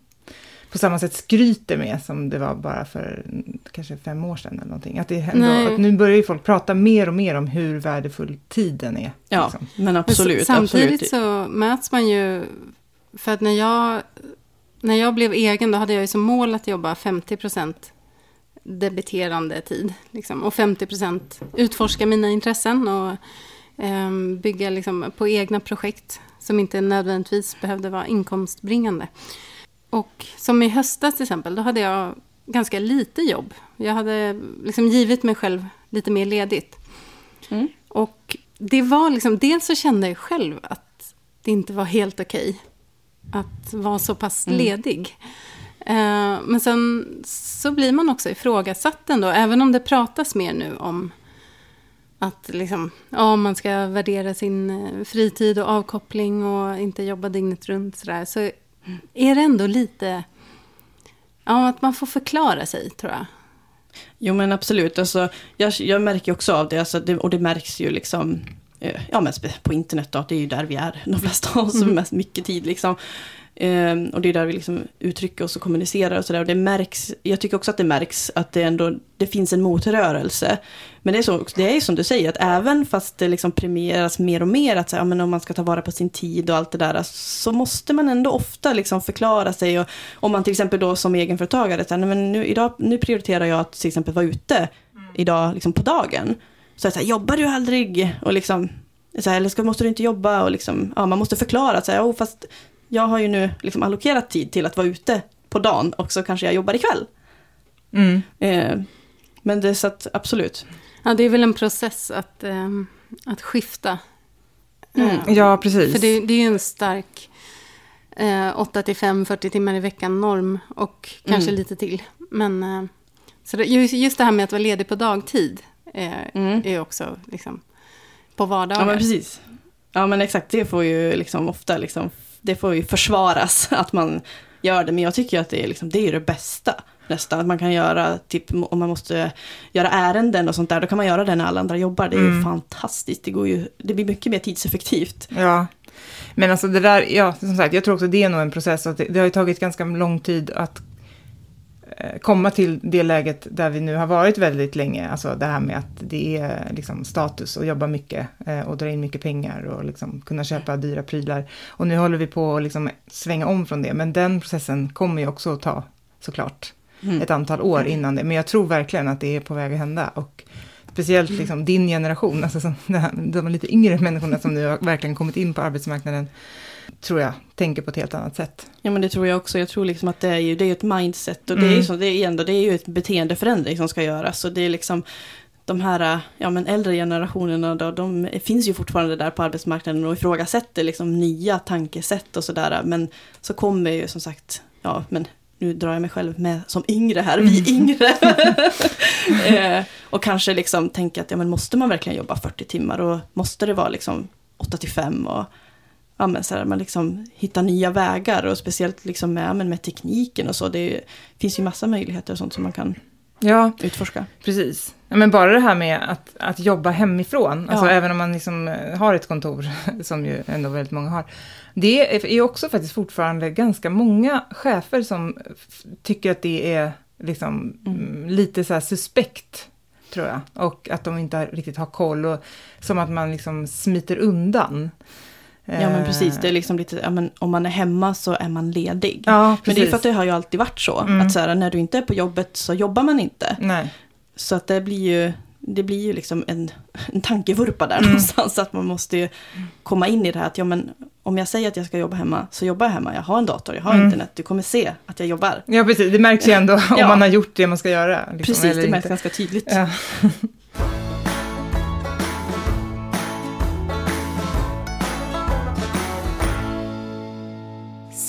Speaker 2: på samma sätt skryter med som det var bara för kanske fem år sedan eller någonting. Att, det ändå, att nu börjar ju folk prata mer och mer om hur värdefull tiden är.
Speaker 4: Ja,
Speaker 2: liksom.
Speaker 4: men
Speaker 3: Men
Speaker 4: absolut.
Speaker 3: s- Samtidigt
Speaker 4: absolut.
Speaker 3: så möts man ju, för att när jag, när jag blev egen då hade jag ju som mål att jobba 50% debiterande tid. Liksom, och 50% utforska mina intressen och bygga liksom, på egna projekt som inte nödvändigtvis behövde vara inkomstbringande. Och som i höstas till exempel, då hade jag ganska lite jobb. Jag hade liksom givit mig själv lite mer ledigt.
Speaker 4: Mm.
Speaker 3: Och det var liksom, dels så kände jag själv att det inte var helt okej att vara så pass
Speaker 4: Mm.
Speaker 3: ledig. Eh, men sen så blir man också ifrågasatt ändå, även om det pratas mer nu om att liksom, ja, man ska värdera sin eh, fritid och avkoppling och inte jobba dygnet runt sådär, så är det ändå lite, ja, att man får förklara sig tror jag.
Speaker 4: Jo men absolut, alltså, jag, jag märker också av det, alltså, det och det märks ju liksom eh, Ja men på internet då, det är ju där vi är, de flesta av oss, mm. mest mycket tid liksom. Ehm, och det är där vi liksom uttrycker oss och kommunicerar och sådär. Och det märks, jag tycker också att det märks att det ändå, det finns en motrörelse. Men det är, så, det är ju som du säger, att även fast det liksom premieras mer och mer, att så, här, ja, men om man ska ta vara på sin tid och allt det där, så måste man ändå ofta liksom förklara sig. Och om man till exempel då som egenföretagare, så här, nej, men nu, idag, nu prioriterar jag att till exempel vara ute idag liksom på dagen. Så, så här, jobbar du aldrig? Och liksom, så här, eller ska, måste du inte jobba? Och liksom, ja, man måste förklara, så här, oh, fast jag har ju nu liksom allokerat tid till att vara ute på dagen och så kanske jag jobbar ikväll.
Speaker 2: Mm.
Speaker 4: Eh, men det är så att absolut.
Speaker 3: Ja, det är väl en process att, ehm, att skifta.
Speaker 4: Mm.
Speaker 3: Eh,
Speaker 2: Ja, precis.
Speaker 3: För det, det är ju en stark eh, 8 till 5, 40 timmar i veckan norm och kanske
Speaker 4: Mm.
Speaker 3: lite till. Men eh, så det, just, just det här med att vara ledig på dagtid eh,
Speaker 4: Mm.
Speaker 3: är också liksom på
Speaker 4: Ja
Speaker 3: vardagar.
Speaker 4: men precis. Ja men exakt, det får ju liksom ofta liksom, det får ju försvaras att man gör det. Men jag tycker ju att det är, liksom, det är ju det bästa nästan. Att man kan göra, typ om man måste göra ärenden och sånt där, då kan man göra det när alla andra jobbar. Det är ju
Speaker 2: Mm.
Speaker 4: fantastiskt. Det, går ju, det blir mycket mer tidseffektivt.
Speaker 2: Ja, men alltså det där, ja, som sagt, jag tror också det är nog en process. Att det, det har ju tagit ganska lång tid att komma till det läget där vi nu har varit väldigt länge. Alltså det här med att det är liksom status att jobba mycket eh, och dra in mycket pengar och liksom kunna köpa dyra prylar. Och nu håller vi på att liksom svänga om från det, men den processen kommer ju också att ta såklart
Speaker 4: Mm.
Speaker 2: ett antal år innan det. Men jag tror verkligen att det är på väg att hända. Och speciellt liksom din generation, alltså som de lite yngre människorna som nu har verkligen kommit in på arbetsmarknaden, tror jag tänker på ett helt annat sätt.
Speaker 4: Ja men det tror jag också. Jag tror liksom att det är ju det är ett mindset och det är ju
Speaker 2: Mm.
Speaker 4: så, det är ändå, det är ju ett beteendeförändring som ska göras. Och det är liksom de här ja, men äldre generationerna, då, de finns ju fortfarande där på arbetsmarknaden och ifrågasätter liksom nya tankesätt och sådär. Men så kommer ju som sagt, ja men nu drar jag mig själv med som yngre här, vi yngre. eh, och kanske liksom tänka att ja, men måste man verkligen jobba 40 timmar och måste det vara liksom 8 till 5 och ja, men så här, man liksom hittar nya vägar och speciellt liksom med, men med tekniken och så. Det är, finns ju massa möjligheter och sånt som man kan
Speaker 2: Ja,
Speaker 4: utforska.
Speaker 2: precis. Ja, men bara det här med att, att jobba hemifrån, alltså
Speaker 4: Ja.
Speaker 2: även om man liksom eh, har ett kontor, som ju ändå väldigt många har. Det är också faktiskt fortfarande ganska många chefer som tycker att det är liksom mm, lite så här suspekt, tror jag. Och att de inte riktigt har koll och som att man liksom smiter undan.
Speaker 4: Ja men precis, det är liksom lite, ja, men om man är hemma så är man ledig.
Speaker 2: Ja,
Speaker 4: men det är för att det har ju alltid varit så.
Speaker 2: Mm.
Speaker 4: Att så här, när du inte är på jobbet så jobbar man inte.
Speaker 2: Nej.
Speaker 4: Så att det blir ju, det blir ju liksom en, en tankevurpa där
Speaker 2: Mm.
Speaker 4: någonstans. Att man måste ju komma in i det här att ja, men, om jag säger att jag ska jobba hemma så jobbar jag hemma. Jag har en dator, jag har
Speaker 2: Mm.
Speaker 4: internet. Du kommer se att jag jobbar.
Speaker 2: Ja, precis. Det märks ju ändå om
Speaker 4: Ja.
Speaker 2: man har gjort det man ska göra. liksom,
Speaker 4: Precis, det märks
Speaker 2: inte.
Speaker 4: ganska tydligt.
Speaker 2: Ja.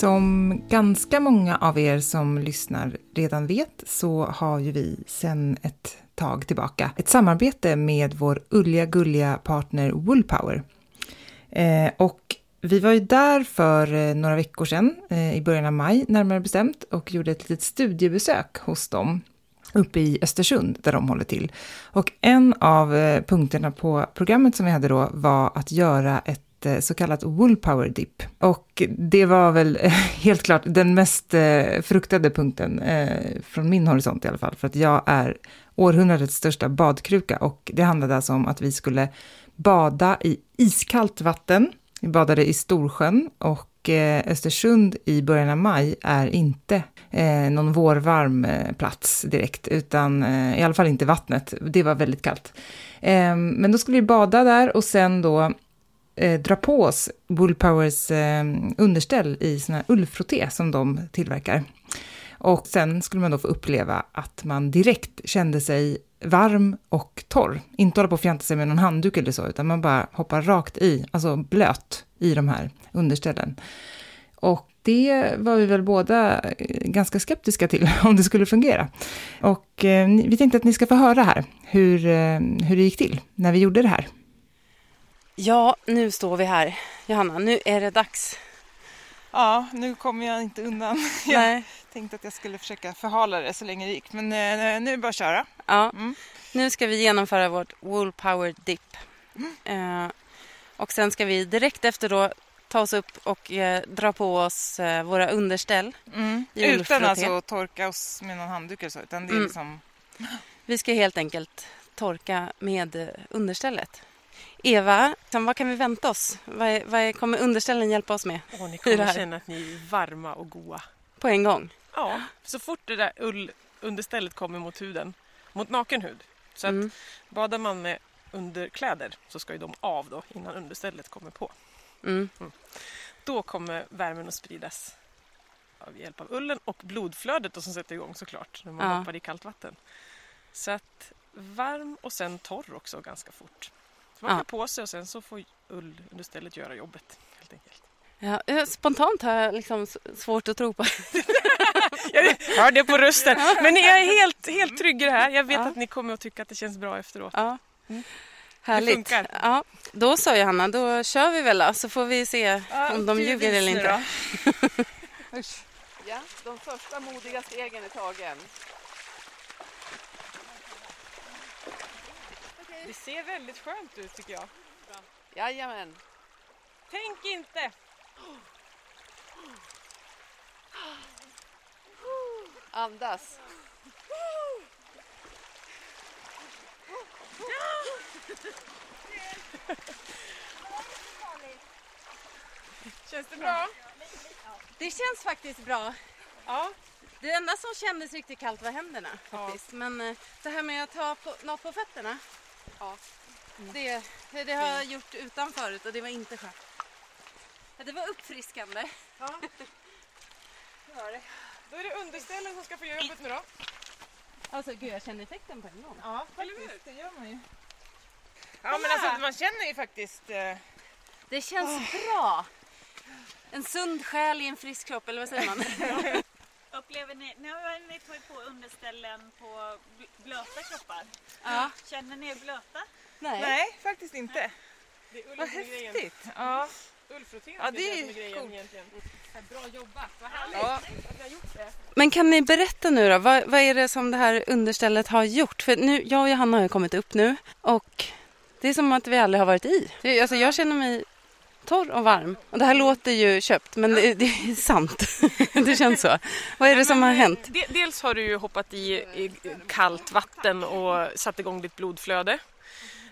Speaker 2: Som ganska många av er som lyssnar redan vet så har ju vi sedan ett tag tillbaka ett samarbete med vår ulliga gulliga partner Woolpower. Eh, och vi var ju där för eh, några veckor sedan, eh, i början av maj närmare bestämt, och gjorde ett litet studiebesök hos dem uppe i Östersund där de håller till. Och en av eh, punkterna på programmet som vi hade då var att göra ett Eh, så kallat Woolpower Dip. Och det var väl eh, helt klart den mest eh, fruktade punkten från min horisont i alla fall, för att jag är århundradets största badkruka och det handlade alltså om att vi skulle bada i iskallt vatten. Vi badade i Storsjön och Östersund i början av maj är inte eh, någon vårvarm plats direkt, utan eh, i alla fall inte vattnet. Det var väldigt kallt. Eh, men då skulle vi bada där och sen då eh, dra på oss Woolpowers eh, underställ i sån här ullfrotté som de tillverkar. Och sen skulle man då få uppleva att man direkt kände sig varm och torr. Inte hålla på och fjanta sig med någon handduk eller så, utan man bara hoppar rakt i, alltså blöt, i de här underställen. Och det var vi väl båda eh, ganska skeptiska till, om det skulle fungera. Och eh, vi tänkte att ni ska få höra här hur, eh, hur det gick till när vi gjorde det här.
Speaker 5: Ja, nu står vi här. Johanna, nu är det dags.
Speaker 2: Ja, nu kommer jag inte undan.
Speaker 5: Nej.
Speaker 2: tänkte att jag skulle försöka förhala det så länge det gick, men eh, nu är det bara att köra.
Speaker 5: Ja.
Speaker 2: Mm.
Speaker 5: Nu ska vi genomföra vårt Wool Power Dip. Eh, och sen ska vi direkt efter då ta oss upp och eh, dra på oss eh, våra underställ.
Speaker 2: Mm. Utan alltså att torka oss med någon handduk eller så, utan det är
Speaker 5: Mm.
Speaker 2: liksom...
Speaker 5: Vi ska helt enkelt torka med understället. Eva, vad kan vi vänta oss? Vad, vad kommer underställen hjälpa oss med
Speaker 6: Och ni kommer känna att ni är varma och goa.
Speaker 5: på en gång?
Speaker 6: Ja, så fort det där ullunderstället kommer mot huden, mot naken hud. Så att
Speaker 5: Mm.
Speaker 6: badar man med underkläder så ska ju de av då innan understället kommer på.
Speaker 5: Mm.
Speaker 6: Då kommer värmen att spridas av hjälp av ullen och blodflödet då som sätter igång såklart när man
Speaker 5: Ja.
Speaker 6: hoppar i kallt vatten. Så att varm och sen torr också ganska fort. Så man
Speaker 5: Ja.
Speaker 6: på sig och sen så får ullunderstället göra jobbet helt enkelt.
Speaker 5: Ja, spontant har jag liksom svårt att tro på
Speaker 6: Jag hör det på rösten. Men jag är helt, helt trygg i det här. Jag vet
Speaker 5: Ja.
Speaker 6: att ni kommer att tycka att det känns bra efteråt.
Speaker 5: Ja.
Speaker 6: Mm.
Speaker 5: Härligt.
Speaker 6: funkar.
Speaker 5: Ja, då så Johanna, då kör vi väl då, så får vi se om de ljuger eller inte.
Speaker 7: Ja, de första modiga stegen är tagen.
Speaker 6: Det ser väldigt skönt ut tycker jag.
Speaker 7: Jajamän.
Speaker 6: Tänk inte!
Speaker 7: Andas.
Speaker 6: Känns det bra?
Speaker 5: Det känns faktiskt bra.
Speaker 6: Ja.
Speaker 5: Det enda som kändes riktigt kallt var händerna faktiskt. Men eh, det här med att ha på, något på fötterna,
Speaker 7: Ja.
Speaker 5: det, det har jag gjort utan förut och det var inte skönt. Ja, Det var uppfriskande.
Speaker 6: Då är det underställen som ska få göra jobbet nu då.
Speaker 5: Alltså gud, jag känner effekten på en gång.
Speaker 2: Ja, faktiskt, det gör man ju. Ja, men alltså man känner ju faktiskt... Eh,
Speaker 5: Det känns bra. En sund själ i en frisk kropp, eller vad säger man?
Speaker 8: Upplever ni, nu har ni tagit på underställen på bl- blöta kroppar.
Speaker 5: Ja.
Speaker 8: Känner ni er blöta?
Speaker 5: Nej.
Speaker 2: nej, faktiskt inte.
Speaker 6: Det är
Speaker 2: Vad häftigt. Ja.
Speaker 6: Ullfrottén
Speaker 2: Ja, det är
Speaker 6: som är grejen
Speaker 2: coolt.
Speaker 6: egentligen.
Speaker 5: Bra jobbat, vad härligt.
Speaker 2: Ja.
Speaker 6: Att jag har gjort det.
Speaker 5: Men kan ni berätta nu då, vad, vad är det som det här understället har gjort? För nu, jag och Johanna har ju kommit upp nu och det är som att vi aldrig har varit i. Det, alltså jag känner mig torr och varm. Och det här låter ju köpt, men det, det är sant. det känns så. Vad är det som har hänt?
Speaker 6: De- Dels har du ju hoppat i, kallt vatten och satt igång ditt blodflöde.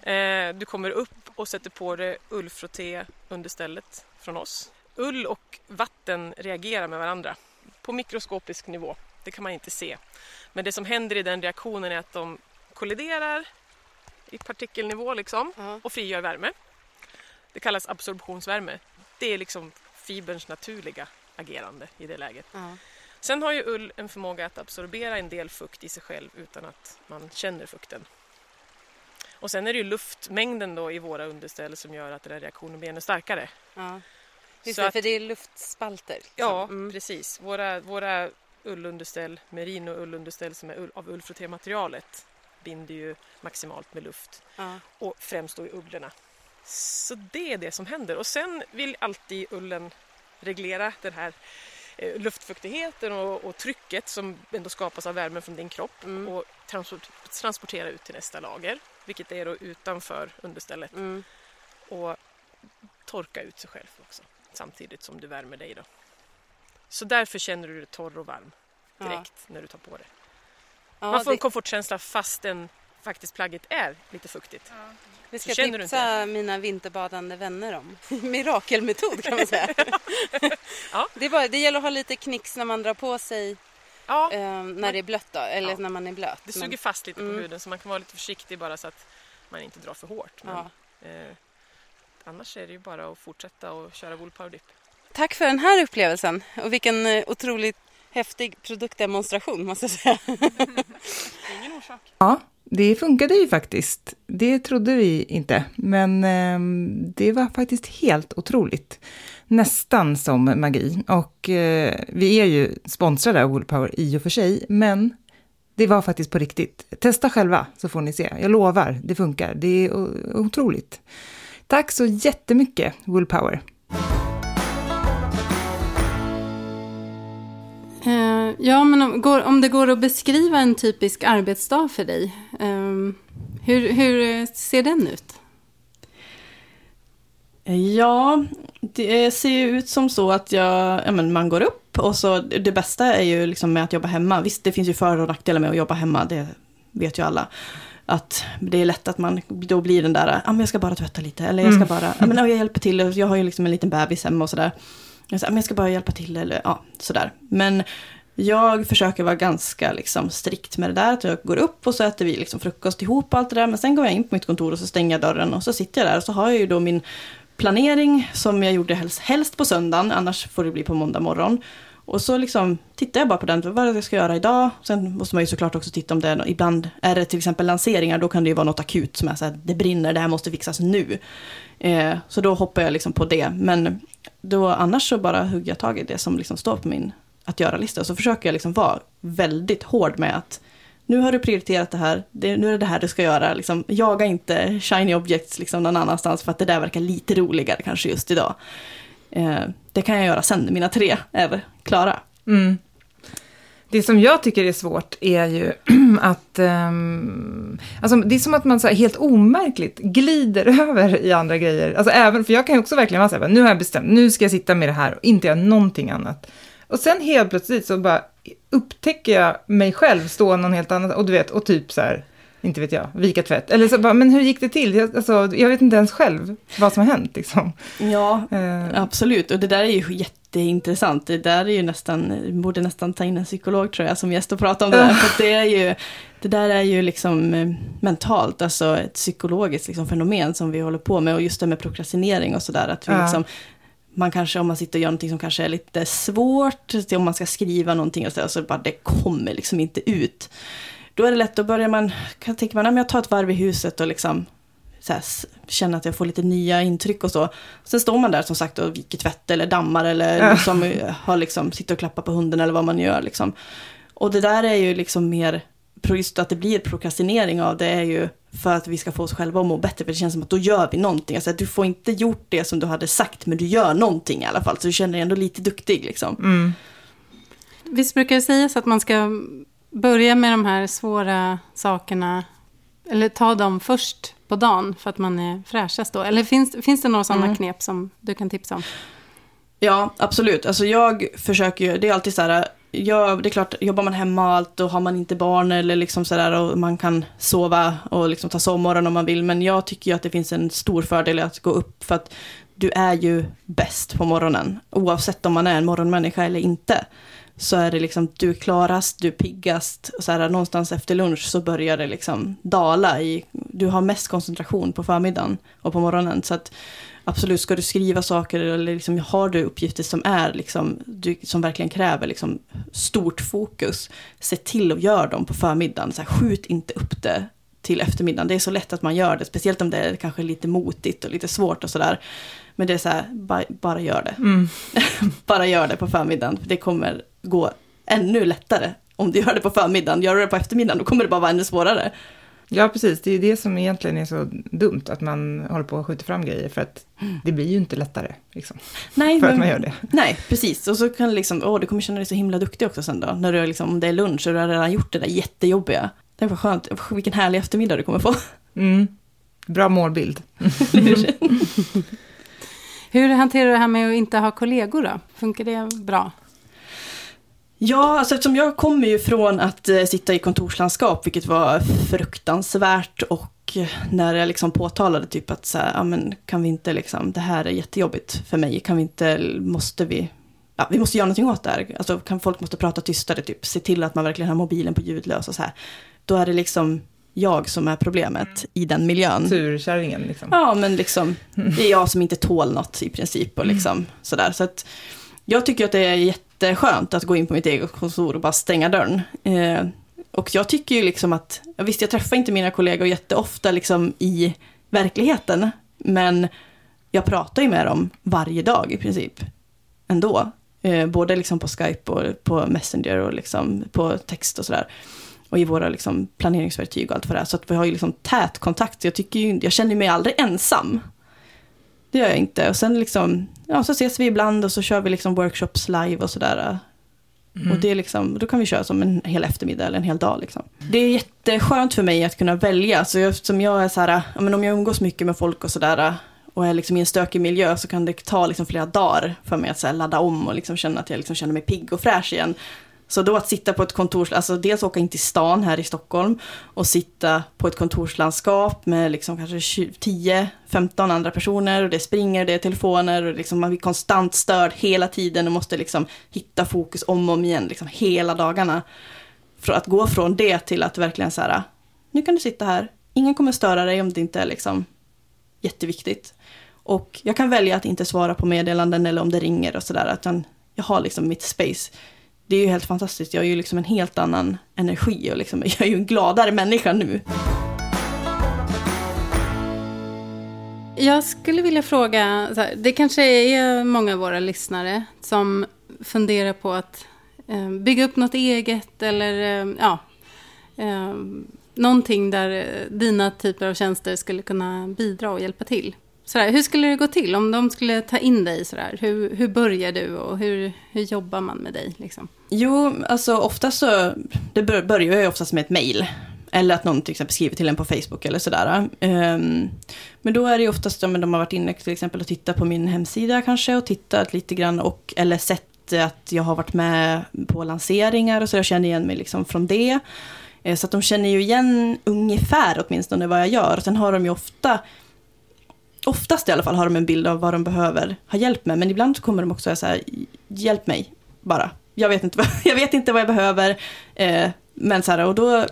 Speaker 6: Eh, Du kommer upp och sätter på det ullfrotté understället från oss. Ull och vatten reagerar med varandra på mikroskopisk nivå. Det kan man inte se. Men det som händer i den reaktionen är att de kolliderar i partikelnivå liksom och frigör värme. Det kallas absorptionsvärme. Det är liksom fiberns naturliga agerande i det läget.
Speaker 3: Ja.
Speaker 6: Sen har ju ull en förmåga att absorbera en del fukt i sig själv utan att man känner fukten. Och sen är det ju luftmängden då i våra underställ som gör att den här reaktionen blir ännu starkare.
Speaker 3: Ja. Just det,
Speaker 6: att-
Speaker 3: för det är luftspalter. liksom.
Speaker 6: Ja,
Speaker 3: Mm.
Speaker 6: precis. Våra, våra ullunderställ, merino ullunderställ som är ull, av ullfrottématerialet binder ju maximalt med luft
Speaker 3: Ja.
Speaker 6: och främst då i ugglorna. Så det är det som händer och sen vill alltid ullen reglera den här eh, luftfuktigheten och, och trycket som ändå skapas av värmen från din kropp
Speaker 3: Mm.
Speaker 6: och transport, transportera ut till nästa lager, vilket är då utanför understället
Speaker 3: Mm.
Speaker 6: och torka ut sig själv också samtidigt som du värmer dig. Då. Så därför känner du dig torr och varm direkt när du tar på det.
Speaker 3: Ja,
Speaker 6: Man får en
Speaker 3: det,
Speaker 6: komfortkänsla fastän faktiskt plagget är lite fuktigt.
Speaker 3: det ska jag
Speaker 6: känner du
Speaker 3: tipsa mina vinterbadande vänner om. Mirakelmetod kan man säga.
Speaker 6: Ja.
Speaker 3: det, är bara, det gäller att ha lite knix när man drar på sig
Speaker 6: Ja,
Speaker 3: eh, när det är blött då, eller
Speaker 6: Ja.
Speaker 3: när man är blöt.
Speaker 6: det
Speaker 3: Men-
Speaker 6: suger fast lite på
Speaker 3: Mm.
Speaker 6: huden så man kan vara lite försiktig bara så att man inte drar för hårt. Men,
Speaker 3: Ja.
Speaker 6: eh, annars är det ju bara att fortsätta och köra wool power dip.
Speaker 3: Tack för den här upplevelsen och vilken eh, otroligt häftig produktdemonstration måste jag säga.
Speaker 6: Ingen orsak.
Speaker 2: Ja, det funkade ju faktiskt. Det trodde vi inte, men ehm, det var faktiskt helt otroligt. Nästan som magi. Och eh, vi är ju sponsrade av Woolpower i och för sig, men det var faktiskt på riktigt. Testa själva så får ni se. Jag lovar, det funkar. Det är otroligt. Tack så jättemycket, Woolpower.
Speaker 3: Ja, men om, går, om det går att beskriva en typisk arbetsdag för dig, ehm, hur, hur eh, ser den ut?
Speaker 4: Ja, det ser ju ut som så att jag, ja, men man går upp och så det bästa är ju liksom med att jobba hemma. Visst, det finns ju för och nackdelar med att jobba hemma, det vet ju alla. Att det är lätt att man då blir den där, ja men jag ska bara tvätta lite, eller jag ska
Speaker 2: Mm.
Speaker 4: bara, ja men ja, jag hjälper till, jag har ju liksom en liten bebis hemma och sådär. Jag, ja, men jag ska bara hjälpa till, eller ja, sådär. Men jag försöker vara ganska liksom strikt med det där, att jag går upp och så äter vi liksom frukost ihop och allt det där, men sen går jag in på mitt kontor och så stänger jag dörren och så sitter jag där och så har jag ju då min planering som jag gjorde helst, helst på söndagen, annars får det bli på måndag morgon. Och så liksom tittar jag bara på den, vad jag ska göra idag? Sen måste man ju såklart också titta om det är, något, ibland är det till exempel lanseringar, då kan det ju vara något akut som är så här, det brinner, det här måste fixas nu. Eh, så då hoppar jag liksom på det, men då annars så bara hugger jag tag i det som liksom står på min att göra-lista. Så försöker jag liksom vara väldigt hård med att nu har du prioriterat det här, det, nu är det det här du ska göra. Liksom, jaga inte shiny objects liksom någon annanstans för att det där verkar lite roligare kanske just idag. Eh, det kan jag göra sen när mina tre är klara.
Speaker 2: Mm. Det som jag tycker är svårt är ju att... Um, alltså det är som att man så här helt omärkligt glider över i andra grejer. Alltså även, för jag kan ju också verkligen vara så här, nu har jag bestämt, nu ska jag sitta med det här och inte göra någonting annat. Och sen helt plötsligt så bara upptäcker jag mig själv stå någon helt annan, och du vet, och typ så här, inte vet jag, vika tvätt. Eller så bara, men hur gick det till? Jag, alltså, jag vet inte ens själv vad som har hänt liksom.
Speaker 4: Ja,
Speaker 2: Eh,
Speaker 4: absolut. Och det där är ju jätteintressant. Det där är ju nästan, borde nästan ta in en psykolog tror jag som gäst och prata om det där. För det, är ju, det där är ju liksom eh, mentalt, alltså ett psykologiskt liksom fenomen som vi håller på med. Och just det med prokrastinering och sådär. Att vi
Speaker 2: Ja.
Speaker 4: liksom, man kanske, om man sitter och gör någonting som kanske är lite svårt, om man ska skriva någonting och så, så bara det kommer liksom inte ut. Då är det lätt, då börjar man, kan tänka man, "Nej, men jag tar ett varv i huset och liksom här, känner att jag får lite nya intryck och så. Sen står man där som sagt och viker tvätt eller dammar eller liksom, eh, har liksom, sitter och klappar på hunden eller vad man gör. Liksom. Och det där är ju liksom mer, just att det blir prokrastinering av det är ju för att vi ska få oss själva att må bättre. För det känns som att då gör vi någonting. Alltså, att du får inte gjort det som du hade sagt, men du gör någonting i alla fall. Så du känner dig ändå lite duktig liksom.
Speaker 2: mm.
Speaker 3: Visst brukar det sägas att man ska börja med de här svåra sakerna, eller ta dem först på dagen för att man är fräschast då? Eller finns, finns det några sådana
Speaker 4: Mm.
Speaker 3: knep som du kan tipsa om?
Speaker 4: Ja, absolut. Alltså jag försöker ju, det är alltid så här, ja, det är klart, jobbar man hemma och allt och har man inte barn eller liksom sådär och man kan sova och liksom ta sovmorgon om man vill. Men jag tycker ju att det finns en stor fördel i att gå upp för att du är ju bäst på morgonen. Oavsett om man är en morgonmänniska eller inte. Så är det liksom, du är klarast, du är piggast. Och så här, någonstans efter lunch så börjar det liksom dala i, du har mest koncentration på förmiddagen och på morgonen. Så att absolut, ska du skriva saker eller liksom, har du uppgifter som är liksom, du, som verkligen kräver liksom, stort fokus, se till att göra dem på förmiddagen. Så här, skjut inte upp det till eftermiddagen. Det är så lätt att man gör det, speciellt om det är kanske lite motigt och lite svårt och sådär. Men det är så här, bara, bara gör det.
Speaker 2: Mm.
Speaker 4: bara gör det på förmiddagen. Det kommer gå ännu lättare om du gör det på förmiddagen. Gör du det på eftermiddagen, då kommer det bara vara ännu svårare.
Speaker 2: Ja, precis. Det är ju det som egentligen är så dumt, att man håller på att skjuta fram grejer, för att det blir ju inte lättare. Liksom,
Speaker 4: Nej,
Speaker 2: för
Speaker 4: men-
Speaker 2: att man gör det.
Speaker 4: Nej, precis. Och så kan det liksom, åh, du kommer känna dig så himla duktig också sen då. När du liksom, om det är lunch och du har redan gjort det där jättejobbiga. Det var skönt, vilken härlig eftermiddag du kommer få.
Speaker 2: Mm. Bra målbild.
Speaker 3: Hur hanterar du det här med att inte ha kollegor då? Funkar det bra?
Speaker 4: Ja, alltså eftersom jag kommer ju från att eh, sitta i kontorslandskap, vilket var fruktansvärt och eh, när jag liksom påtalade typ att så här, ja men kan vi inte liksom, det här är jättejobbigt för mig, kan vi inte, måste vi, ja vi måste göra någonting åt det här, alltså kan folk måste prata tystare, typ se till att man verkligen har mobilen på ljudlös och så här. Då är det liksom jag som är problemet i den miljön.
Speaker 2: Surkärringen liksom.
Speaker 4: Ja, men liksom, det är jag som inte tål något i princip och liksom sådär. Så att jag tycker att det är jätteskönt att gå in på mitt eget kontor och bara stänga dörren. Eh, och jag tycker ju liksom att, visst jag träffar inte mina kollegor jätteofta liksom i verkligheten, men jag pratar ju med dem varje dag i princip ändå. Eh, både liksom på Skype och på Messenger och liksom på text och sådär. Och i våra liksom planeringsverktyg och allt för det. Så att vi har ju liksom tät kontakt. Jag, tycker ju, jag känner mig aldrig ensam. Det gör jag inte. Och sen liksom, ja, så ses vi ibland och så kör vi liksom workshops live och sådär. Och det är liksom, då kan vi köra som en hel eftermiddag eller en hel dag. Liksom. Det är jätteskönt för mig att kunna välja. Så jag, som jag är så här, ja, men om jag umgås mycket med folk och sådär och är liksom i en stökig miljö så kan det ta liksom flera dagar för mig att så ladda om och liksom känna att jag liksom känner mig pigg och fräsch igen. Så då att sitta på ett kontorslandskap, alltså dels åka in till stan här i Stockholm och sitta på ett kontorslandskap med liksom kanske 10-15 andra personer och det springer, det är telefoner och liksom man blir konstant störd hela tiden och måste liksom hitta fokus om och om igen liksom hela dagarna. För att gå från det till att verkligen så här, nu kan du sitta här, ingen kommer störa dig om det inte är liksom jätteviktigt. Och jag kan välja att inte svara på meddelanden eller om det ringer och sådär, utan jag har liksom mitt space det är ju helt fantastiskt. Jag är ju liksom en helt annan energi och liksom, jag är ju en gladare människa nu.
Speaker 3: Jag skulle vilja fråga, så här, det kanske är många av våra lyssnare som funderar på att eh, bygga upp något eget eller eh, ja, eh, någonting där eh, dina typer av tjänster skulle kunna bidra och hjälpa till. Sådär, hur skulle det gå till om de skulle ta in dig? sådär? Hur, hur börjar du och hur, hur jobbar man med dig? Liksom?
Speaker 4: Jo, alltså oftast så, det börjar ju oftast med ett mejl. Eller att någon till exempel skriver till en på Facebook eller sådär. Ehm, men då är det ju oftast, om de har varit inne till exempel och tittat på min hemsida kanske och tittat lite grann och eller sett att jag har varit med på lanseringar och så jag känner igen mig liksom från det. Eh, så att de känner ju igen ungefär åtminstone vad jag gör. Och sen har de ju ofta, oftast i alla fall har de en bild av vad de behöver ha hjälp med. Men ibland så kommer de också säga hjälp mig bara. Jag vet inte vad jag, vet inte vad jag behöver. Eh, men så här, och då,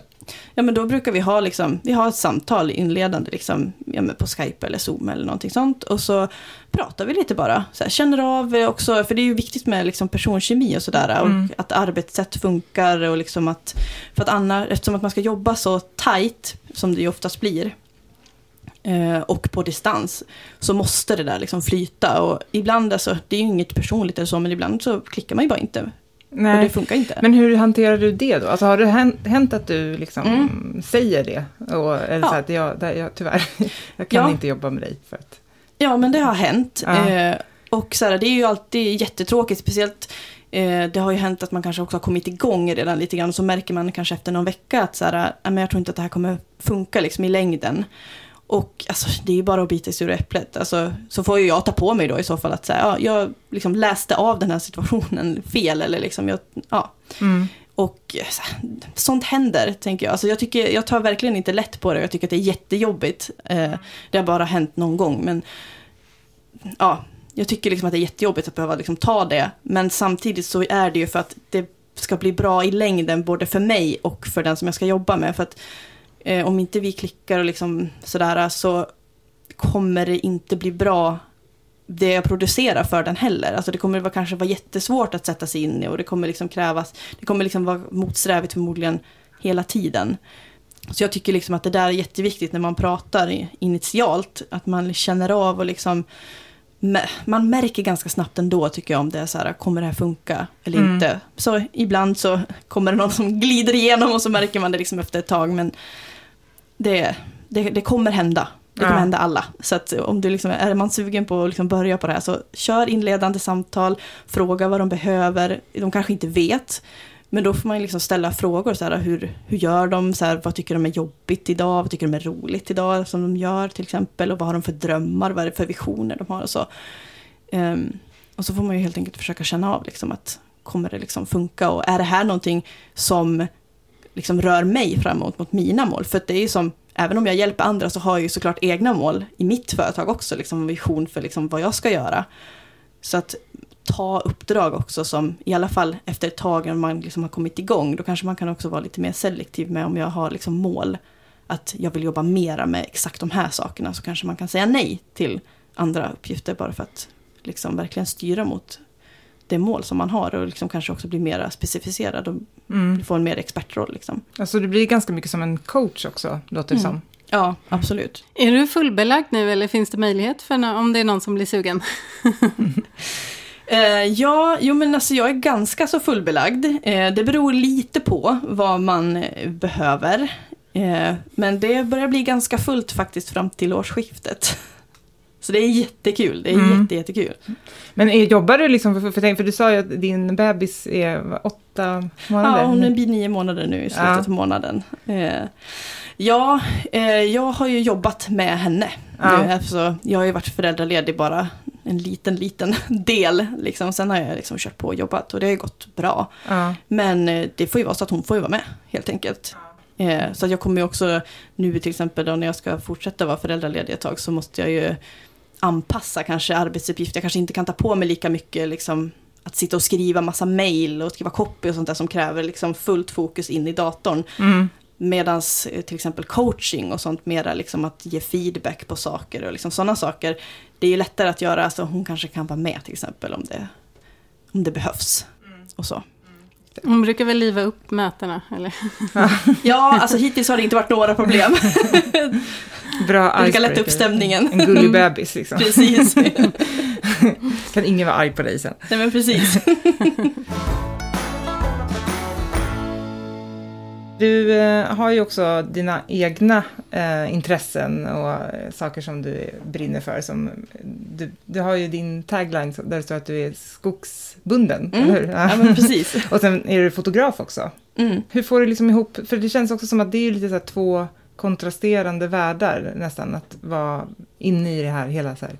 Speaker 4: ja, men då brukar vi ha, liksom, vi har ett samtal inledande liksom, ja, men på Skype eller Zoom eller någonting sånt. Och så pratar vi lite bara. Så här, känner av också, för det är ju viktigt med liksom, personkemi och sådär.
Speaker 2: Mm.
Speaker 4: Och att arbetssätt funkar och liksom att, för att annars, eftersom att man ska jobba så tight som det ju oftast blir. Eh, Och på distans så måste det där liksom flyta. Och ibland, alltså, det är ju inget personligt eller så, men ibland så klickar man ju bara inte. Och det
Speaker 2: Nej.
Speaker 4: funkar inte.
Speaker 2: Men hur hanterar du det då? Alltså har det hänt, att du liksom
Speaker 4: Mm.
Speaker 2: säger det? Och, eller så
Speaker 4: Ja.
Speaker 2: att jag, jag, tyvärr, jag kan
Speaker 4: Ja.
Speaker 2: inte jobba med dig för att...
Speaker 4: Ja, men det har hänt.
Speaker 2: Ja.
Speaker 4: Eh, och så här, det är ju alltid jättetråkigt, speciellt eh, det har ju hänt att man kanske också har kommit igång redan lite grann. Och så märker man kanske efter någon vecka att så här, "Nej, men jag tror inte att det här kommer funka liksom i längden. Och alltså, det är ju bara att bita i sura äpplet. Alltså, så får ju jag ta på mig då i så fall att säga, ja, jag liksom läste av den här situationen fel. Eller liksom, jag, ja.
Speaker 2: Mm.
Speaker 4: Och så sånt händer, tänker jag. Alltså, jag, tycker, jag tar verkligen inte lätt på det. Jag tycker att det är jättejobbigt. Eh, det har bara hänt någon gång. Men ja, jag tycker liksom att det är jättejobbigt att behöva liksom ta det. Men samtidigt så är det ju för att det ska bli bra i längden, både för mig och för den som jag ska jobba med. För att eh, om inte vi klickar och liksom sådär, så kommer det inte bli bra det jag producerar för den heller. Alltså det kommer vara, kanske vara jättesvårt att sätta sig in i och det kommer liksom krävas, det kommer liksom vara motsträvigt förmodligen hela tiden. Så jag tycker liksom att det där är jätteviktigt när man pratar initialt, att man känner av och liksom man märker ganska snabbt ändå tycker jag om det är så här, kommer det här funka eller
Speaker 2: Mm.
Speaker 4: inte? Så ibland så kommer det någon som glider igenom och så märker man det liksom efter ett tag, men det, det, det kommer hända. Det kommer
Speaker 2: Ja.
Speaker 4: hända alla. Så att om du liksom, är man sugen på att liksom börja på det här, så kör inledande samtal, fråga vad de behöver. De kanske inte vet, men då får man liksom ställa frågor. Så här, hur, hur gör de? Så här, vad tycker de är jobbigt idag? Vad tycker de är roligt idag som de gör till exempel? Och vad har de för drömmar? Vad är det för visioner de har? Och så, Ehm, och så får man ju helt enkelt försöka känna av liksom, att kommer det liksom funka? Och är det här någonting som liksom rör mig framåt mot mina mål? För det är ju som, även om jag hjälper andra så har jag ju såklart egna mål i mitt företag också, liksom vision för liksom vad jag ska göra. Så att ta uppdrag också som, i alla fall efter ett tag när man liksom har kommit igång, då kanske man kan också vara lite mer selektiv med om jag har liksom mål, att jag vill jobba mera med exakt de här sakerna, så kanske man kan säga nej till andra uppgifter bara för att liksom verkligen styra mot det mål som man har och liksom kanske också bli mer specificerad och
Speaker 2: Mm.
Speaker 4: få en mer expertroll. Liksom.
Speaker 2: Alltså det blir ganska mycket som en coach också, låter det
Speaker 4: Mm.
Speaker 2: som.
Speaker 4: Ja, absolut.
Speaker 3: Är du fullbelagd nu eller finns det möjlighet för om det är någon som blir sugen?
Speaker 4: Eh, ja, jo men alltså jag är ganska så fullbelagd. Eh, det beror lite på vad man eh, behöver. Eh, men det börjar bli ganska fullt faktiskt fram till årsskiftet. Så det är jättekul, det är
Speaker 2: Mm.
Speaker 4: jätte, jättekul.
Speaker 2: Men är, jobbar du liksom, för, för, för, du sa ju att din bebis är åtta månader?
Speaker 4: Ja, hon blir nio månader nu i slutet
Speaker 2: Ja.
Speaker 4: av månaden. Eh, ja, eh, jag har ju jobbat med henne.
Speaker 2: Ja.
Speaker 4: Nu, alltså, jag har ju varit föräldraledig bara en liten, liten del. Liksom. Sen har jag liksom kört på och jobbat och det har ju gått bra.
Speaker 2: Ja.
Speaker 4: Men eh, det får ju vara så att hon får ju vara med, helt enkelt. Eh, så att jag kommer ju också, nu till exempel då när jag ska fortsätta vara föräldraledig ett tag, så måste jag ju anpassa kanske arbetsuppgifter. Jag kanske inte kan ta på mig lika mycket liksom, att sitta och skriva massa mail och skriva copy och sånt där som kräver liksom fullt fokus in i datorn.
Speaker 2: Mm.
Speaker 4: Medan till exempel coaching och sånt mera liksom att ge feedback på saker och liksom sådana saker. Det är ju lättare att göra, alltså hon kanske kan vara med till exempel om det, om det behövs. Och så.
Speaker 3: Hon brukar väl liva upp mötena, eller?
Speaker 4: Ja, alltså hittills har det inte varit några problem.
Speaker 2: Bra
Speaker 4: Jag brukar lätta
Speaker 2: icebreaker.
Speaker 4: upp stämningen.
Speaker 2: En gullig bebis liksom.
Speaker 4: Precis.
Speaker 2: Kan ingen vara arg på dig sen.
Speaker 4: Nej men precis.
Speaker 2: Du eh, har ju också dina egna eh, intressen och eh, saker som du brinner för. Som, du, du har ju din tagline där det står att du är skogsbunden,
Speaker 4: Mm.
Speaker 2: eller hur?
Speaker 4: Ja men precis.
Speaker 2: Och sen är du fotograf också.
Speaker 4: Mm.
Speaker 2: Hur får du liksom ihop, för det känns också som att det är lite så här två kontrasterande världar nästan, att vara inne i det här hela så här,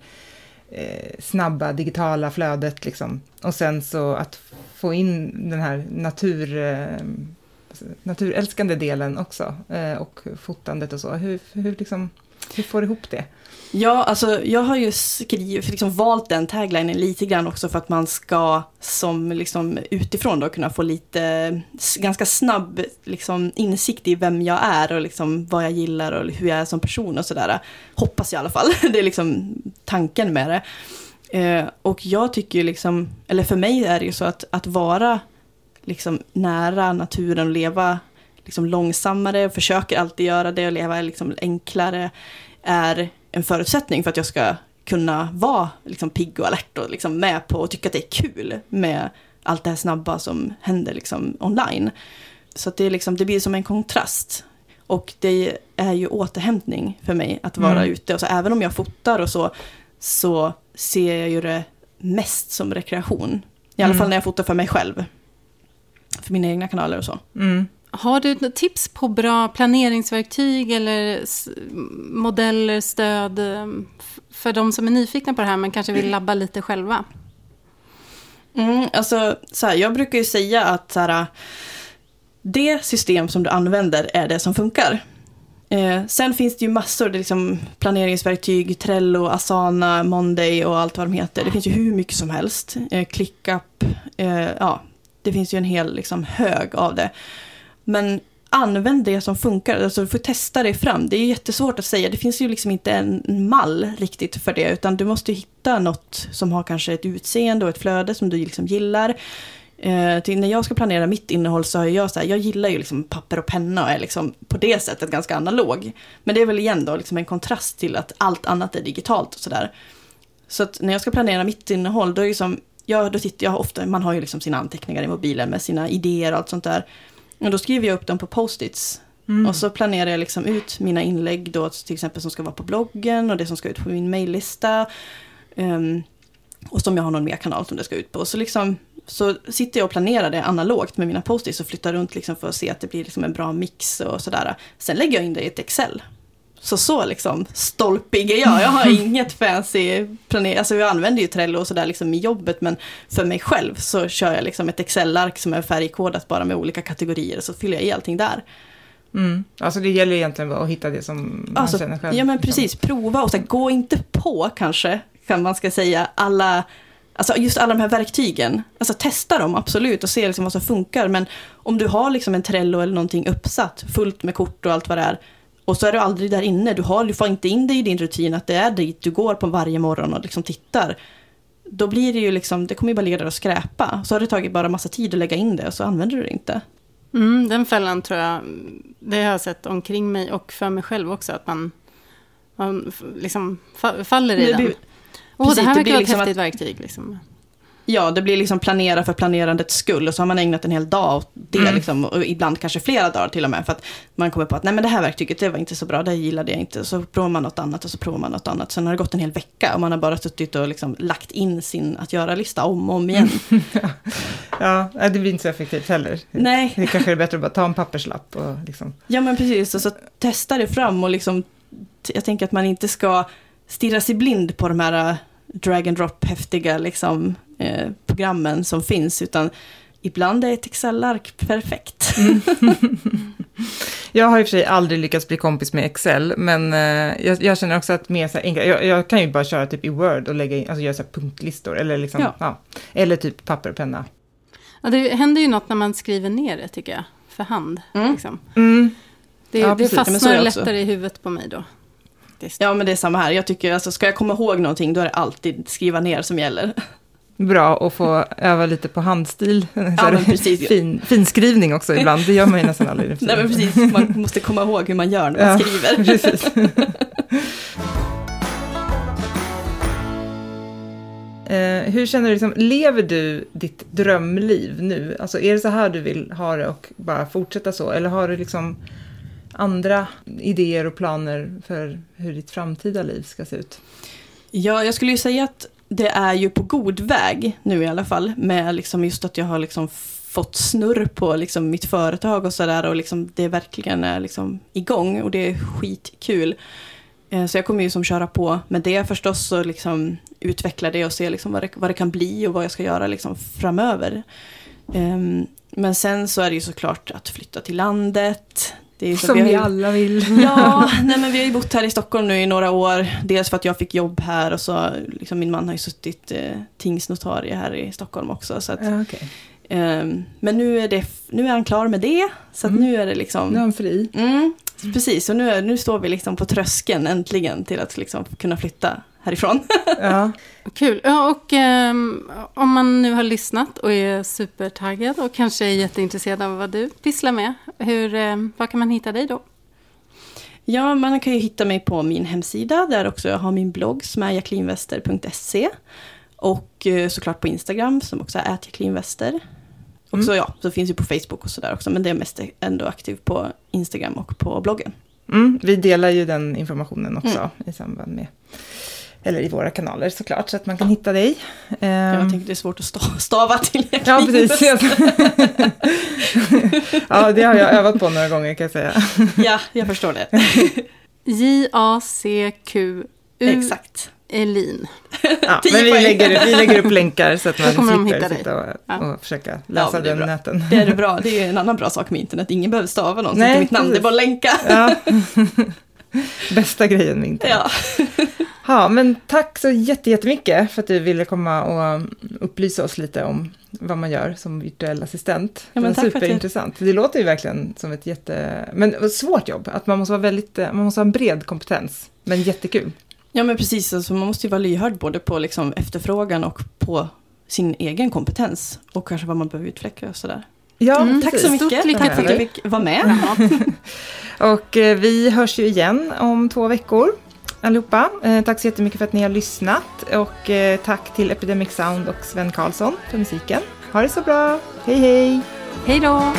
Speaker 2: eh, snabba digitala flödet liksom. Och sen så att få in den här natur, eh, naturälskande delen också, eh, och fotandet och så. Hur, hur, liksom, hur får du ihop det?
Speaker 4: Ja, alltså jag har ju skrivit, liksom valt den taglinen lite grann också för att man ska som liksom utifrån då kunna få lite ganska snabb liksom, insikt i vem jag är och liksom vad jag gillar och hur jag är som person och sådär. Hoppas jag i alla fall. Det är liksom tanken med det. Eh, och jag tycker ju liksom, eller för mig är det ju så att, att vara liksom nära naturen och leva liksom långsammare, och försöker alltid göra det och leva liksom enklare, är en förutsättning för att jag ska kunna vara liksom pigg och alert och liksom med på och tycka att det är kul med allt det här snabba som händer liksom online. Så det, är liksom, det blir som en kontrast. Och det är ju återhämtning för mig att vara
Speaker 2: Mm.
Speaker 4: ute. Och så även om jag fotar och så, så ser jag ju det mest som rekreation. I alla
Speaker 2: Mm.
Speaker 4: fall när jag fotar för mig själv. För mina egna kanaler och så.
Speaker 2: Mm
Speaker 3: har du något tips på bra planeringsverktyg eller modeller, stöd ehm, för de som är nyfikna på det här men kanske vill labba lite själva?
Speaker 4: Mm, alltså, så här, jag brukar ju säga att så här, det system som du använder är det som funkar. Eh, sen finns det ju massor, det liksom planeringsverktyg, Trello, Asana, Monday och allt vad de heter. Det finns ju hur mycket som helst. Eh, ClickUp, eh, ja, det finns ju en hel liksom, hög av det. Men använd det som funkar, alltså du får testa dig fram. Det är jättesvårt att säga, det finns ju liksom inte en mall riktigt för det, utan du måste hitta något som har kanske ett utseende och ett flöde som du liksom gillar. Eh, till när jag ska planera mitt innehåll så har jag så här, jag gillar ju liksom papper och penna och är liksom på det sättet ganska analog. Men det är väl igen då liksom en kontrast till att allt annat är digitalt och sådär. Så att när jag ska planera mitt innehåll, då är det ja, då tittar jag ofta, man har ju liksom sina anteckningar i mobilen med sina idéer och allt sånt där. Och då skriver jag upp dem på post-its. Och så planerar jag liksom ut mina inlägg då till exempel som ska vara på bloggen och det som ska ut på min mejllista. Ehm, och som jag har någon mer kanal som det ska ut på. Så, liksom, så sitter jag och planerar det analogt med mina post-its och flyttar runt liksom för att se att det blir liksom en bra mix och sådär. Sen lägger jag in det i ett Excel. Så så liksom stolpig är jag. Jag har inget fancy planering. Alltså jag använder ju Trello och sådär liksom i jobbet men för mig själv så kör jag liksom ett Excel-ark som är färgkodat bara med olika kategorier så fyller jag i allting där.
Speaker 2: Mm. Alltså det gäller egentligen att hitta det som man
Speaker 4: Alltså,
Speaker 2: känner själv.
Speaker 4: ja men
Speaker 2: liksom.
Speaker 4: precis, prova och så här, gå inte på kanske, kan man ska säga, alla, alltså just alla de här verktygen. Alltså testa dem absolut och se liksom vad som funkar. Men om du har liksom en Trello eller någonting uppsatt, fullt med kort och allt vad det är. Och så är du aldrig där inne, du, har, får inte in dig i din rutin att det är dit du går på varje morgon och liksom tittar. Då blir det ju liksom, det kommer ju bara ligga där och skräpa. Så har det tagit bara massa tid att lägga in det och så använder du det inte.
Speaker 3: Mm, den fällan tror jag, det har jag sett omkring mig och för mig själv också, att man, man liksom fa- faller i
Speaker 4: Det
Speaker 3: den.
Speaker 4: blir-
Speaker 3: Åh,
Speaker 4: precis,
Speaker 3: det här
Speaker 4: det
Speaker 3: verkar vara ett
Speaker 4: liksom
Speaker 3: häftigt verktyg. Liksom.
Speaker 4: Ja, det blir liksom planera för planerandets skull och så har man ägnat en hel dag åt det,
Speaker 2: Mm.
Speaker 4: liksom, och ibland kanske flera dagar till och med, för att man kommer på att nej men det här verktyget det var inte så bra, det gillade jag inte, så provar man något annat och så provar man något annat. Sen har det gått en hel vecka och man har bara suttit och liksom lagt in sin att göra-lista om och om igen.
Speaker 2: Ja, det blir inte så effektivt heller.
Speaker 4: nej,
Speaker 2: Det kanske är bättre att bara ta en papperslapp och liksom...
Speaker 4: ja men precis, och så testa det fram och liksom, jag tänker att man inte ska stirra sig blind på de här äh, drag and drop häftiga liksom, eh, programmen som finns, utan ibland är ett Excel-ark perfekt.
Speaker 2: Jag har i och för sig aldrig lyckats bli kompis med Excel, men eh, jag, jag känner också att mer så här enkla, jag, jag kan ju bara köra typ i Word och lägga in, alltså göra så här punktlistor, eller liksom,
Speaker 4: Ja.
Speaker 2: ja. Eller typ papper och penna.
Speaker 3: Ja, det händer ju något när man skriver ner det, tycker jag, för hand.
Speaker 4: Mm.
Speaker 3: Liksom.
Speaker 2: Mm.
Speaker 3: Det,
Speaker 2: Ja,
Speaker 3: det fastnar lättare i huvudet på mig då.
Speaker 4: Ja, men det är samma här. Jag tycker, alltså, ska jag komma ihåg någonting, då är det alltid skriva ner som gäller.
Speaker 2: Bra att få öva lite på handstil.
Speaker 4: Precis.
Speaker 2: fin, finskrivning också ibland, det gör man ju nästan aldrig.
Speaker 4: Nej, men precis. Man måste komma ihåg hur man gör när man
Speaker 2: Ja,
Speaker 4: skriver.
Speaker 2: Precis. Eh, hur känner du, liksom, lever du ditt drömliv nu? Alltså är det så här du vill ha det och bara fortsätta så? Eller har du liksom andra idéer och planer för hur ditt framtida liv ska se ut?
Speaker 4: Ja, jag skulle ju säga att det är ju på god väg nu i alla fall. Med liksom just att jag har liksom fått snurr på liksom mitt företag och sådär. Och liksom det verkligen är liksom igång och det är skitkul. Eh, så jag kommer ju som köra på med det förstås och liksom utveckla det och se liksom vad, det, vad det kan bli och vad jag ska göra liksom framöver. Ehm, men sen så är det ju såklart att flytta till landet. Det är ju så-
Speaker 2: Som
Speaker 4: vi har
Speaker 2: vi
Speaker 4: ju-
Speaker 2: alla vill.
Speaker 4: Ja, nej men vi har ju bott här i Stockholm nu i några år. Dels för att jag fick jobb här och så, liksom min man har ju suttit eh, tingsnotarie här i Stockholm också. Så att,
Speaker 2: Ja, okej.
Speaker 4: ehm, men nu är, det, nu är han klar med det, så
Speaker 2: Mm.
Speaker 4: nu är det liksom...
Speaker 2: Nu är han fri.
Speaker 4: Mm, precis, och nu, nu står vi liksom på tröskeln äntligen till att liksom kunna flytta härifrån.
Speaker 2: Ja.
Speaker 3: Kul. Ja, och ehm, om man nu har lyssnat och är supertaggad och kanske är jätteintresserad av vad du pysslar med, hur, ehm, var kan man hitta dig då?
Speaker 4: Ja, man kan ju hitta mig på min hemsida där också jag har min blogg som är jacquelinvester.se. Och eh, såklart på Instagram som också är jacquelinvester. Och
Speaker 2: Mm.
Speaker 4: så ja, så finns ju på Facebook och sådär också. Men det är mest ändå aktiv på Instagram och på bloggen.
Speaker 2: Mm, vi delar ju den informationen också i samband med eller i våra kanaler såklart, så att man kan hitta dig. Ehm,
Speaker 4: Jag tänkte det är svårt att sta- stava till.
Speaker 2: Ja, precis. ja, det har jag övat på några gånger kan jag säga.
Speaker 4: Ja, jag förstår det.
Speaker 3: J-A-C-Q-U
Speaker 4: Exakt.
Speaker 3: Elin.
Speaker 2: Ja, men vi lägger, vi lägger upp länkar så att man slipper sitta och,
Speaker 3: Ja.
Speaker 2: och försöka
Speaker 4: Ja,
Speaker 2: läsa
Speaker 4: är
Speaker 2: den
Speaker 4: bra.
Speaker 2: näten.
Speaker 4: Det är det bra. Det är en annan bra sak med internet. Ingen behöver stava någonting
Speaker 2: Nej,
Speaker 4: till mitt namn. Det är bara att länka.
Speaker 2: Ja. Bästa grejen med internet.
Speaker 4: Ja.
Speaker 2: Ja, men tack så jätte- jättemycket för att du ville komma och upplysa oss lite om vad man gör som virtuell assistent.
Speaker 4: Ja, men
Speaker 2: det var
Speaker 4: för
Speaker 2: superintressant. Det låter ju verkligen som ett jätte... Men svårt jobb, att man måste vara väldigt... Man måste ha en bred kompetens, men jättekul.
Speaker 4: ja, men precis. Alltså, man måste ju vara lyhörd både på liksom, efterfrågan och på sin egen kompetens. Och kanske vad man behöver utveckla och sådär.
Speaker 2: Ja,
Speaker 3: Mm,
Speaker 4: Tack så mycket.
Speaker 3: Stort lycka
Speaker 4: Tack för att
Speaker 2: till.
Speaker 4: fick vara med.
Speaker 2: Och eh, vi hörs ju igen om två veckor allihopa. Eh, tack så jättemycket för att ni har lyssnat och eh, tack till Epidemic Sound och Sven Karlsson för musiken. Ha det så bra, hej hej!
Speaker 3: Hej då!